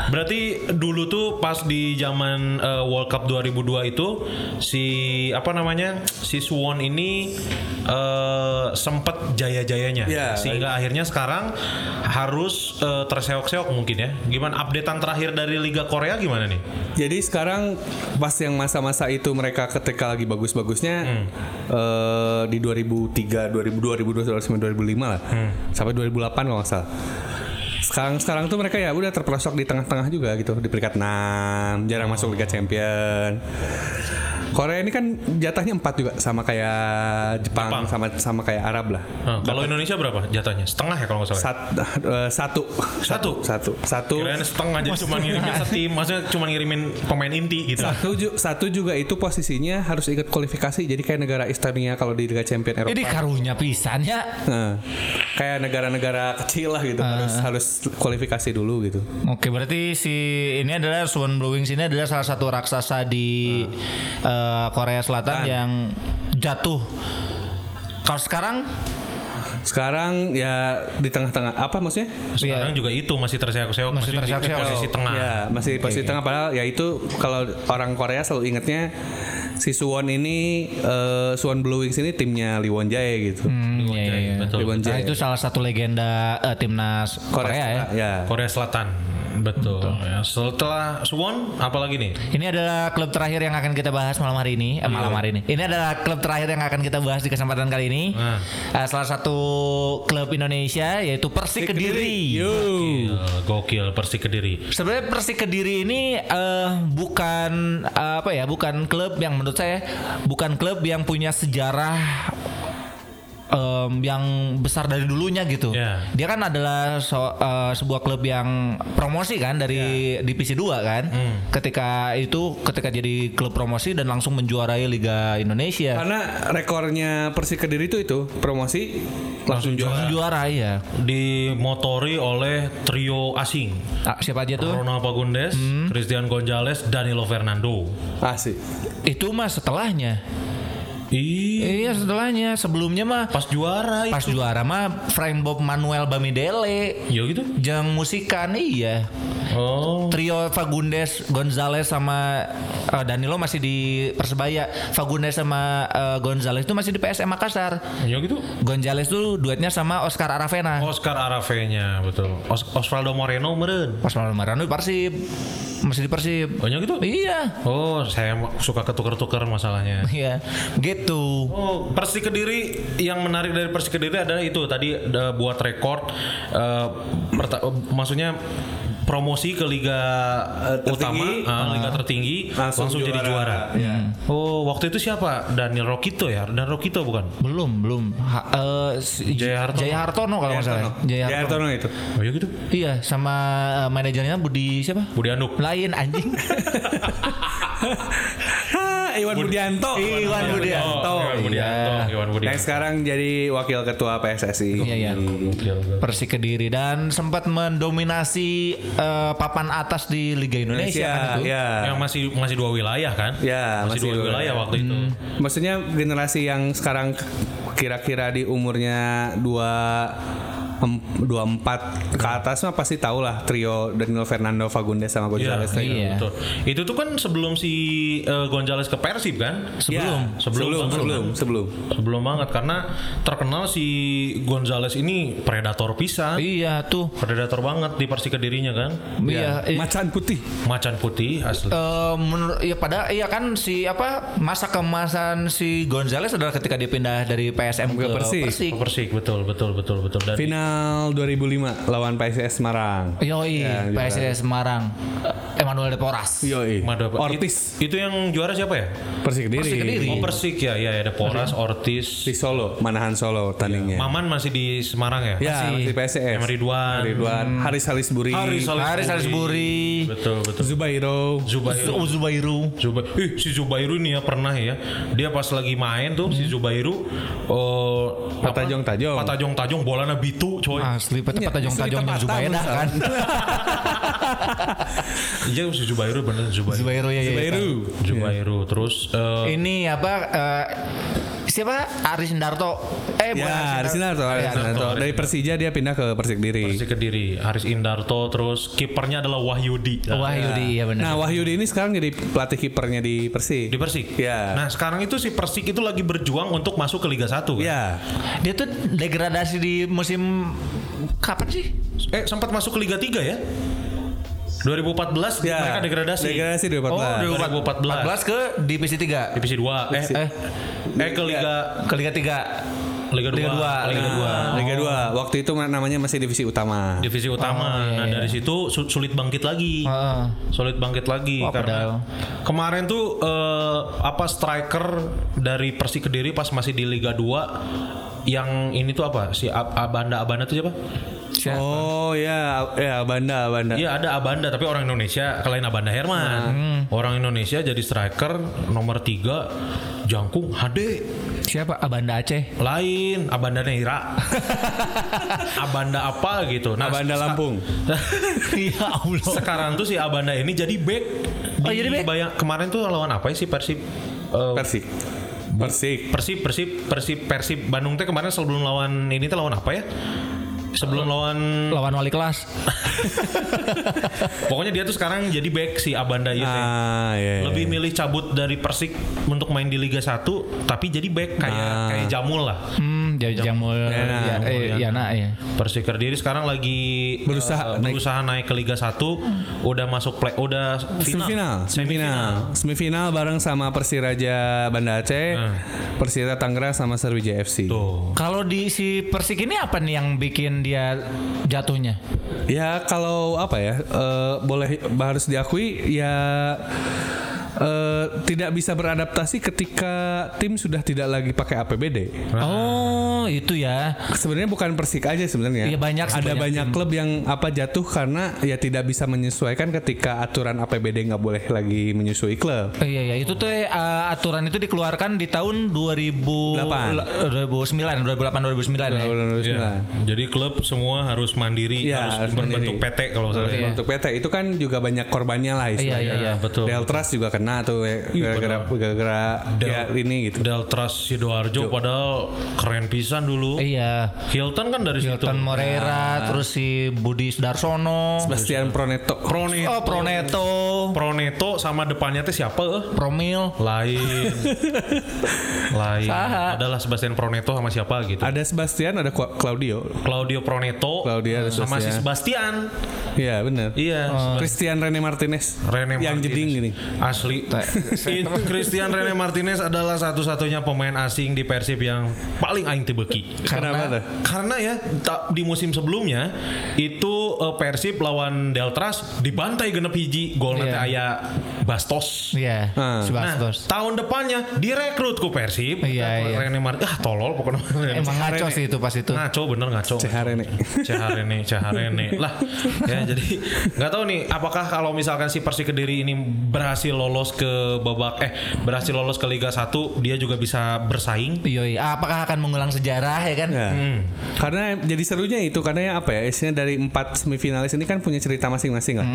Berarti dulu tuh pas di zaman eh, World Cup 2002 itu si apa namanya? Si Suwon ini eh sempat jaya-jayanya Iya. sehingga akhirnya sekarang harus eh, terseok-seok mungkin ya. Gimana updatean terakhir dari Liga Korea gimana nih? Jadi sekarang pas yang masa-masa itu mereka ketika lagi bagus-bagusnya Hmm. eh, di 2003, 2002, 2002, 2005 lah. Hmm. Sampai 2008 kalau nggak salah. Sekarang sekarang tuh mereka ya udah terpelosok di tengah-tengah juga gitu di peringkat 6, jarang masuk Liga Champion. Korea ini kan jatahnya 4 juga sama kayak Jepang, Jepang. sama sama kayak Arab lah. Nah, kalau Indonesia berapa jatahnya? Setengah ya kalau nggak salah. Sat, eh, satu. Satu? Satu. Satu. Kirain setengah jadi cuma ngirimin setim, maksudnya cuma ngirimin pemain inti gitu. Satu, ju- satu juga itu posisinya harus ikut kualifikasi jadi kayak negara Estonia kalau di Liga Champion Eropa. Ini karunya pisan ya. Nah, kayak negara-negara kecil lah gitu harus harus kualifikasi dulu gitu. Oke, berarti si ini adalah Swan Blue Wings ini adalah salah satu raksasa di eh, Korea Selatan yang jatuh. Kalau sekarang Sekarang ya di tengah-tengah apa maksudnya? Sekarang juga itu masih terseok-seok, Masih masih, di terseok-seok. posisi tengah. Ya masih posisi tengah padahal ya itu kalau orang Korea selalu ingetnya si Suwon ini eh, Suwon Blue Wings ini timnya Lee Won Jae gitu. hmm, iya, iya, iya. Betul. Lee Won Nah, Jae. itu salah satu legenda eh, timnas Korea, ya. ya. Korea Selatan. Betul. Ya, setelah Suwon apalagi nih? Ini adalah klub terakhir yang akan kita bahas malam hari ini. Eh, malam hari ini. Ini adalah klub terakhir yang akan kita bahas di kesempatan kali ini. Nah. Eh, salah satu klub Indonesia yaitu Persik Kediri. Yo. Gokil, gokil Persik Kediri. Sebenarnya Persik Kediri ini eh, bukan eh, apa ya, bukan klub yang menurut saya bukan klub yang punya sejarah em, yang besar dari dulunya gitu. Ya. Dia kan adalah so- eh, sebuah klub yang promosi kan dari divisi 2 kan. Ketika itu ketika jadi klub promosi dan langsung menjuarai Liga Indonesia. Karena rekornya Persik Kediri itu itu promosi langsung juara. Langsung juara ya. Dimotori oleh trio asing. Ah, siapa aja tuh? Ronald Pagundes, Christian Gonzalez, Danilo Fernando. Asik. Itu mah setelahnya. Ih, Iya setelahnya. Sebelumnya mah pas juara pas itu. juara mah Frank Bob Manuel Bamidele Ya gitu. Jang musikan iya Oh. Trio Fagundes Gonzales sama eh, Danilo masih di Persebaya Fagundes sama eh, Gonzales itu masih di PSM Makassar Ya gitu. Gonzales tuh duetnya sama Oscar Aravena Oscar Aravena betul. Os- Osvaldo Moreno meren. Marano di Persib Masih di Persib. Banyak gitu? Iya. Oh, saya suka ketukar-tukar masalahnya. Iya. Gitu. Oh, Persik Kediri yang menarik dari Persik Kediri adalah itu tadi ada buat rekor eh, eh, maksudnya promosi ke liga tertinggi. utama, ah, liga tertinggi langsung, Langsung jadi juara. juara. Iya. Oh, waktu itu siapa? Daniel Rokito ya? Dan Rokito bukan? Belum, belum. Ha- eh, si- Jaya Hartono. Jaya Hartono kalau nggak salah. Jaya Jaya Hartono. Hartono itu. Oh iya gitu. Iya, sama eh, manajernya Budi siapa? Budi Anduk. Lain anjing. Iwan Budianto. Iwan Budianto. Oh, Iwan Budianto. Iya. Iwan Yang Budianto. sekarang jadi wakil ketua PSSI. Iya, iya. Persik Kediri dan sempat mendominasi eh, papan atas di Liga Indonesia kan itu. ya. Yang masih masih dua wilayah kan? Ya, masih, masih dua dua wilayah waktu itu. Maksudnya generasi yang sekarang kira-kira di umurnya dua em- dua empat ke atas mah pasti tahu lah trio Danilo Fernando Fagundes sama Iya, Gonzalez. iya. betul. Itu tuh kan sebelum si eh, Gonzales ke Persib kan? Sebelum. sebelum Sebelum, sebelum sebelum, sebelum. Sebelum banget karena terkenal si Gonzales ini predator pisan. Iya tuh. Predator banget di Persik Kedirinya kan. Iya. eh, Macan putih. Macan putih asli. Eh, menurut ya pada iya kan si apa masa kemasan si Gonzales adalah ketika dia pindah dari PSM ke, Ke Persik. Persik. Persik betul betul betul betul dan Final 2005 lawan PSS Semarang. Yoi, Ya, juara. PSS Semarang. Eh, Emmanuel Deporas. Yoi. Ortiz Itu, itu yang juara siapa ya? Persik Kediri. Persik Kediri. Oh Persik ya, ya ada Poras, Ortiz, Di Solo, Manahan Solo tandingnya. Maman masih di Semarang ya? Ya, Masih. masih PSS. Sama Ridwan. Ridwan. Haris Salisbury. Haris Salisbury. Haris Salisbury. Betul betul. Zubairo. Zubairu. Oh, Zubairu. Zuba Ih, si Zubairu nih ya pernah ya. Dia pas lagi main tuh si Zubairu oh apa? Patajong-tajong. Patajong-tajong bolana bitu coy. Asli peta Iya, peta jong tajong istri yang tempatan, Zubaida kan. Iya si Zubairu bener Zubairu. Zubairu ya. ya, ya. Zubairu. Zubairu terus eh, Ini apa eh, siapa Aris Indarto? Eh bukan Ya, Aris Indarto, Aris Indarto. Aris Dari Persija dia pindah ke Persik Kediri. Persik Kediri, Haris Indarto terus kipernya adalah Wahyudi. Wah Yudi ya benar. Nah, Wahyudi ini sekarang jadi pelatih kipernya di Persik. di Persik. Ya. Nah, sekarang itu si Persik itu lagi berjuang untuk masuk ke Liga 1 kan? Ya. Dia tuh degradasi di musim kapan sih? Eh, sempat masuk ke Liga 3 ya? 2014 Ya. mereka degradasi. Degradasi 2014. Oh, 2014. 14 ke divisi 3. Divisi 2. Eh, Eh, eh ke Liga ke Liga 3. Liga 2. Liga dua, Liga dua. Liga 2. Waktu itu namanya masih divisi utama. Divisi utama. Oh, iya, nah, iya. dari situ su- sulit bangkit lagi. Heeh. Sulit bangkit lagi Wah, karena kemarin tuh eh, apa striker dari Persik Kediri pas masih di Liga 2 yang ini tuh apa? Si Ab- Abanda Abanda tuh siapa? Siapa? Oh ya, ya Banda, Banda. Iya ada Abanda tapi orang Indonesia kalian Abanda Herman. Orang Indonesia jadi striker nomor 3 Jangkung HD. Siapa? Abanda Aceh. Lain Abanda Neira. Abanda apa gitu. Nah, Banda seka- Lampung. Ya Allah. Sekarang tuh si Abanda ini jadi back. Oh, jadi back? Bayang- kemarin tuh lawan apa ya sih Persib? Eh, Persik. Persik. Persib, Persib, Persib, Persib Bandung teh kemarin sebelum lawan ini teh lawan apa ya? Sebelum lawan Lawan wali kelas. pokoknya dia tuh sekarang jadi back si Abanda itu. Ah, iya. iya. Lebih milih cabut dari Persik untuk main di Liga 1 tapi jadi back kayak Ah. kayak Jamul lah. Hmm, jamul. Yana. Ya, eh, Yana ya. Persik Kediri sekarang lagi Berusaha eh, naik. berusaha naik ke Liga 1 udah masuk play udah Semifinal, semifinal, semifinal bareng sama Persiraja Banda Aceh, Hmm. Persira Tangerang sama Sriwijaya FC. Tuh. Kalau di si Persik ini apa nih yang bikin dia jatuhnya? Ya kalau apa ya, eh, boleh harus diakui ya eh, tidak bisa beradaptasi ketika tim sudah tidak lagi pakai APBD. Oh, itu ya. Sebenarnya bukan Persik aja sebenarnya. Iya, banyak Ada banyak banyak tim. klub yang apa jatuh karena ya tidak bisa menyesuaikan ketika aturan APBD nggak boleh lagi menyusui klub. Oh, iya iya itu tuh eh, aturan itu dikeluarkan di tahun 2000 Delapan. 2009 2008 2009 ya. Iya. Jadi klub semua harus mandiri, Iya, harus, harus berbentuk mandiri. PT kalau salah. Iya. Untuk PT itu kan juga banyak korbannya lah Iya istilahnya. iya iya. betul. Deltras juga kena tuh ya, gara-gara gara-gara ya ini gitu. Deltras Sidoarjo padahal keren pisan dulu. Iya. Hilton kan dari situ. Hilton Moreira, terus si Budi Sudarsono. Sebastian Proneto. Proneto. Oh, Proneto. Proneto sama depannya teh siapa eh? Promil. Lain. Lain. Saha. Adalah Sebastian Proneto sama siapa gitu. Ada Sebastian, ada Claudio. Claudio Proneto Claudia ada sama si Sebastian. Iya benar. Iya. Christian Rene Martinez. Rene yang Martinez. jeding gini. Asli. Itu Christian Rene Martinez adalah satu-satunya pemain asing di Persib yang paling aing tebeki. Kenapa tuh? Karena ya ta- di musim sebelumnya itu eh, Persib lawan Deltras dibantai genep hiji gol nanti Iya. aya Bastos. Iya, Ah. si Nah, Bastos. tahun depannya direkrut ku Persib. Iya, iya. Rene Martinez ah tolol pokoknya. Emang ngaco sih itu pas itu. Ngaco bener ngaco. CH Rene. Caharene, Caharene lah ya jadi nggak tahu nih apakah kalau misalkan si Persi Kediri ini berhasil lolos ke babak eh berhasil lolos ke Liga 1 dia juga bisa bersaing Yoi, apakah akan mengulang sejarah ya kan? Ya. Hmm. Karena jadi serunya itu karena ya apa ya isinya dari empat semifinalis ini kan punya cerita masing-masing lah.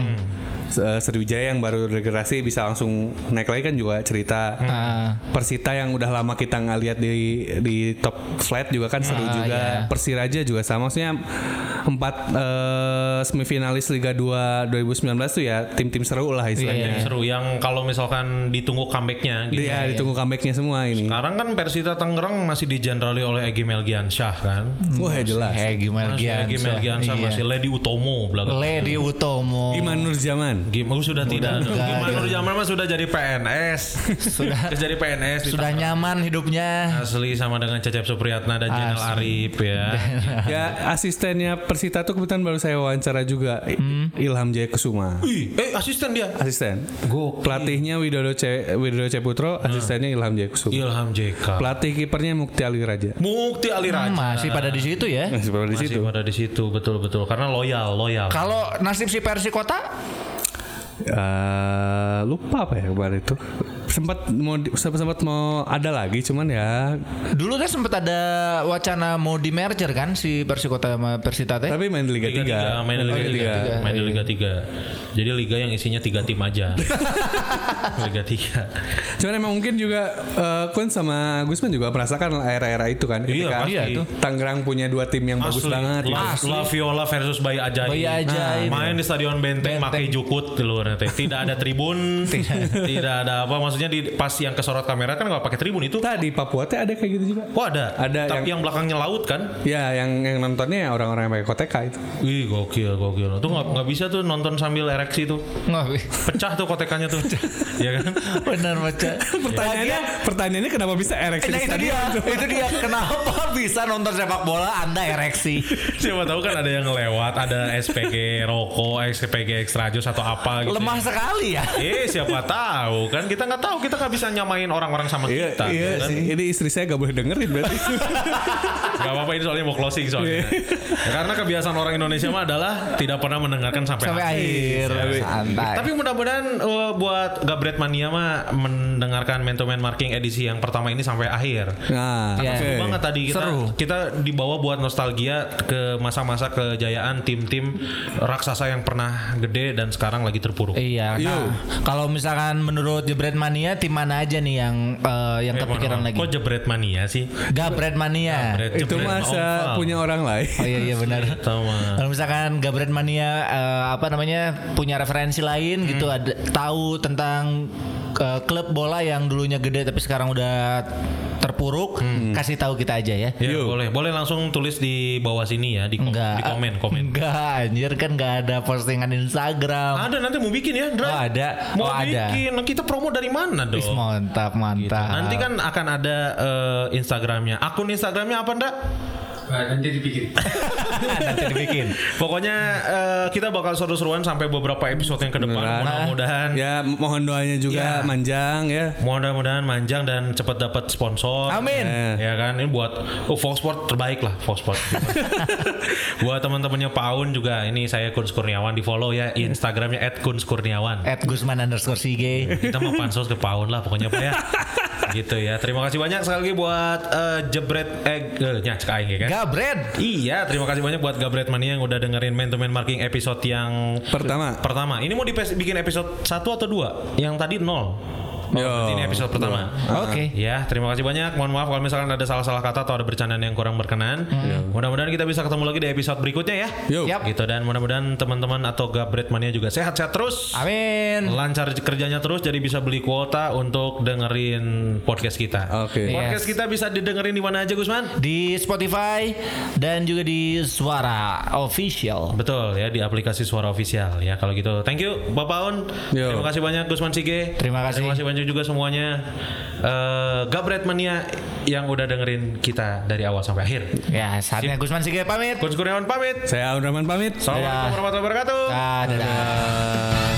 Se- eh, Sriwijaya yang baru regenerasi bisa langsung naik lagi kan juga cerita. Ah. Persita yang udah lama kita nggak lihat di di top flight juga kan seru Ah, juga. iya. Persiraja juga sama. Maksudnya empat eh, semifinalis Liga 2 2019 tuh ya tim-tim seru lah istilahnya. Iya. seru yang kalau misalkan ditunggu comebacknya gitu Dia ditunggu comebacknya semua ini. sekarang kan Persita Tangerang masih dijenderali oleh Egy Melgiansyah kan Wah jelas. Kayak gimana masih Egy Melgiansyah Iya. masih Lady Utomo belakang Lady Utomo. Iman Nurjaman. Gimana sudah tidak enggak, Gimana. Nur Jamal mah sudah jadi PNS Sudah Sudah jadi PNS sudah nyaman hidupnya. Asli sama dengan Cecep Supriyatna dan Jenal. Arif ya. ya asistennya Persita tuh kebetulan baru saya wawancara juga I- Ilham Jaya Kesuma Ih, eh asisten dia. asisten Gokil. pelatihnya Widodo C Widodo Ceputro asistennya Ilham Kesuma Ilham JK. pelatih kipernya Mukti Ali Raja. Mukti Ali Raja. Hmm, masih pada di situ ya. masih pada di Masih situ. pada di situ betul betul. Karena loyal loyal. Kalau nasib si Persi Kota? Eh, lupa apa ya kemarin itu sempat mau di- sempat sempat mau ada lagi cuman ya dulu kan sempat ada wacana mau di merger kan si Persi Kota sama Persita teh. tapi main di Liga, Liga 3 3, main di Liga, Liga 3, tiga. main di Liga 3. Jadi liga yang isinya tiga tim aja. liga 3. Cuman emang mungkin juga eh, Kun sama Gusman juga merasakan era-era itu kan Iya, ketika pasti. Iya, tuh. Tangerang punya dua tim yang bagus Asli. banget gitu. La, La Viola versus Bayi Ajaib. Bayi Ajaib. Main di Stadion Benteng, Benteng. pakai jukut di luar nanti. Tidak ada tribun, tidak ada apa. Maksudnya di pas yang kesorot kamera kan nggak pakai tribun itu. Nah, di Papua teh ada kayak gitu juga. Oh ada. Ada Tapi yang, belakangnya laut kan? Ya, yang yang nontonnya ya orang-orang yang pakai koteka itu. Wih gokil gokil. Tuh nggak nggak bisa tuh nonton sambil ereksi tuh. Nggak, Pecah tuh kotekannya tuh. Iya kan? benar baca. Pertanyaannya, pertanyaannya kenapa bisa ereksi Nah itu dia, itu dia kenapa bisa nonton sepak bola Anda ereksi? Siapa tahu kan ada yang lewat, ada SPG rokok, SPG extra jus atau apa gitu. Lemah sekali ya. Eh siapa tahu kan kita nggak tahu kita nggak bisa nyamain orang-orang sama Iya, kita. iya kan? sih. Ini istri saya gak boleh dengerin berarti. Gak apa-apa ini soalnya mau closing soalnya. Ya, karena kebiasaan orang Indonesia mah adalah tidak pernah mendengarkan sampai, Sampai akhir. Santai. Tapi mudah-mudahan uh, buat Gabret Mania mah mendengarkan Man to Man Marking edisi yang pertama ini sampai akhir. Nah, Iya. oke. Seru banget tadi kita Seru. kita dibawa buat nostalgia ke masa-masa kejayaan tim-tim raksasa yang pernah gede dan sekarang lagi terpuruk. Iya. Nah, kalau misalkan menurut Jebret Mania tim mana aja nih yang eh, yang Eh, kepikiran lagi? Kok jebret mania sih? Gabret Mania. Jebret- Itu masa oval. punya orang lain. Oh iya iya benar. Kalau misalkan Gabret Mania eh, apa namanya punya referensi lain gitu ada tahu tentang eh, klub bola yang dulunya gede tapi sekarang udah terpuruk, kasih tahu kita aja ya. Ya, boleh, boleh langsung tulis di bawah sini ya di, kom- Enggak. di komen, komen. Enggak, anjir kan enggak ada postingan Instagram. Ada nanti mau bikin ya, Dra? Oh, ada. Mau Oh, ada. bikin. Nah, kita promo dari mana dong? Wis, mantap, Gitu. mantap. Nanti kan akan ada eh, Instagramnya. Akun Instagramnya apa, Ndak? Nanti dipikirin. nanti dibikin. Pokoknya eh, kita bakal seru-seruan sampai beberapa episode yang ke depan. Mudah-mudahan Ya, mohon doanya juga Ya. manjang ya. mudah-mudahan manjang dan cepat dapat sponsor. Amin. Eh. Ya kan ini buat oh Fox Sport terbaik lah Fox Sport. buat teman-temannya Paun juga ini saya Kun Kurniawan di follow ya Instagramnya @kunskurniawan. At Gusman underscore Sige. Kita mau pansos ke Paun lah pokoknya Pak ya. gitu ya. Terima kasih banyak sekali lagi buat eh, jebret eh nya cek aing ya kan. Gabret. Iya, terima kasih banyak buat Gabret Mania yang udah dengerin Man to Man Marking episode yang Pertama. pertama. Ini mau dipes- bikin episode 1 atau 2? Yang tadi 0. Oh, berarti ini episode pertama. Oke. Ya, terima kasih banyak. Mohon maaf kalau misalkan ada salah-salah kata atau ada bercandaan yang kurang berkenan. Mudah-mudahan kita bisa ketemu lagi di episode berikutnya ya. Yo. Yap. Gitu dan mudah-mudahan teman-teman atau Gabret Mania juga sehat-sehat terus. Amin. Lancar kerjanya terus jadi bisa beli kuota untuk dengerin podcast kita. Oke. Podcast Yes. kita bisa didengerin di mana aja Gusman? Di Spotify dan juga di Suara Official. Betul ya di aplikasi Suara Official ya kalau gitu. Thank you Bapak Un. Yo. Terima kasih banyak Gusman Sige. Terima kasih. Terima kasih banyak juga semuanya. Eh Gabret Mania yang udah dengerin kita dari awal sampai akhir. Ya, saatnya Gusman Sige pamit. Coach Kurniawan pamit. Saya Aun Rahman pamit. Assalamualaikum warahmatullahi wabarakatuh. Dadah. Dadah.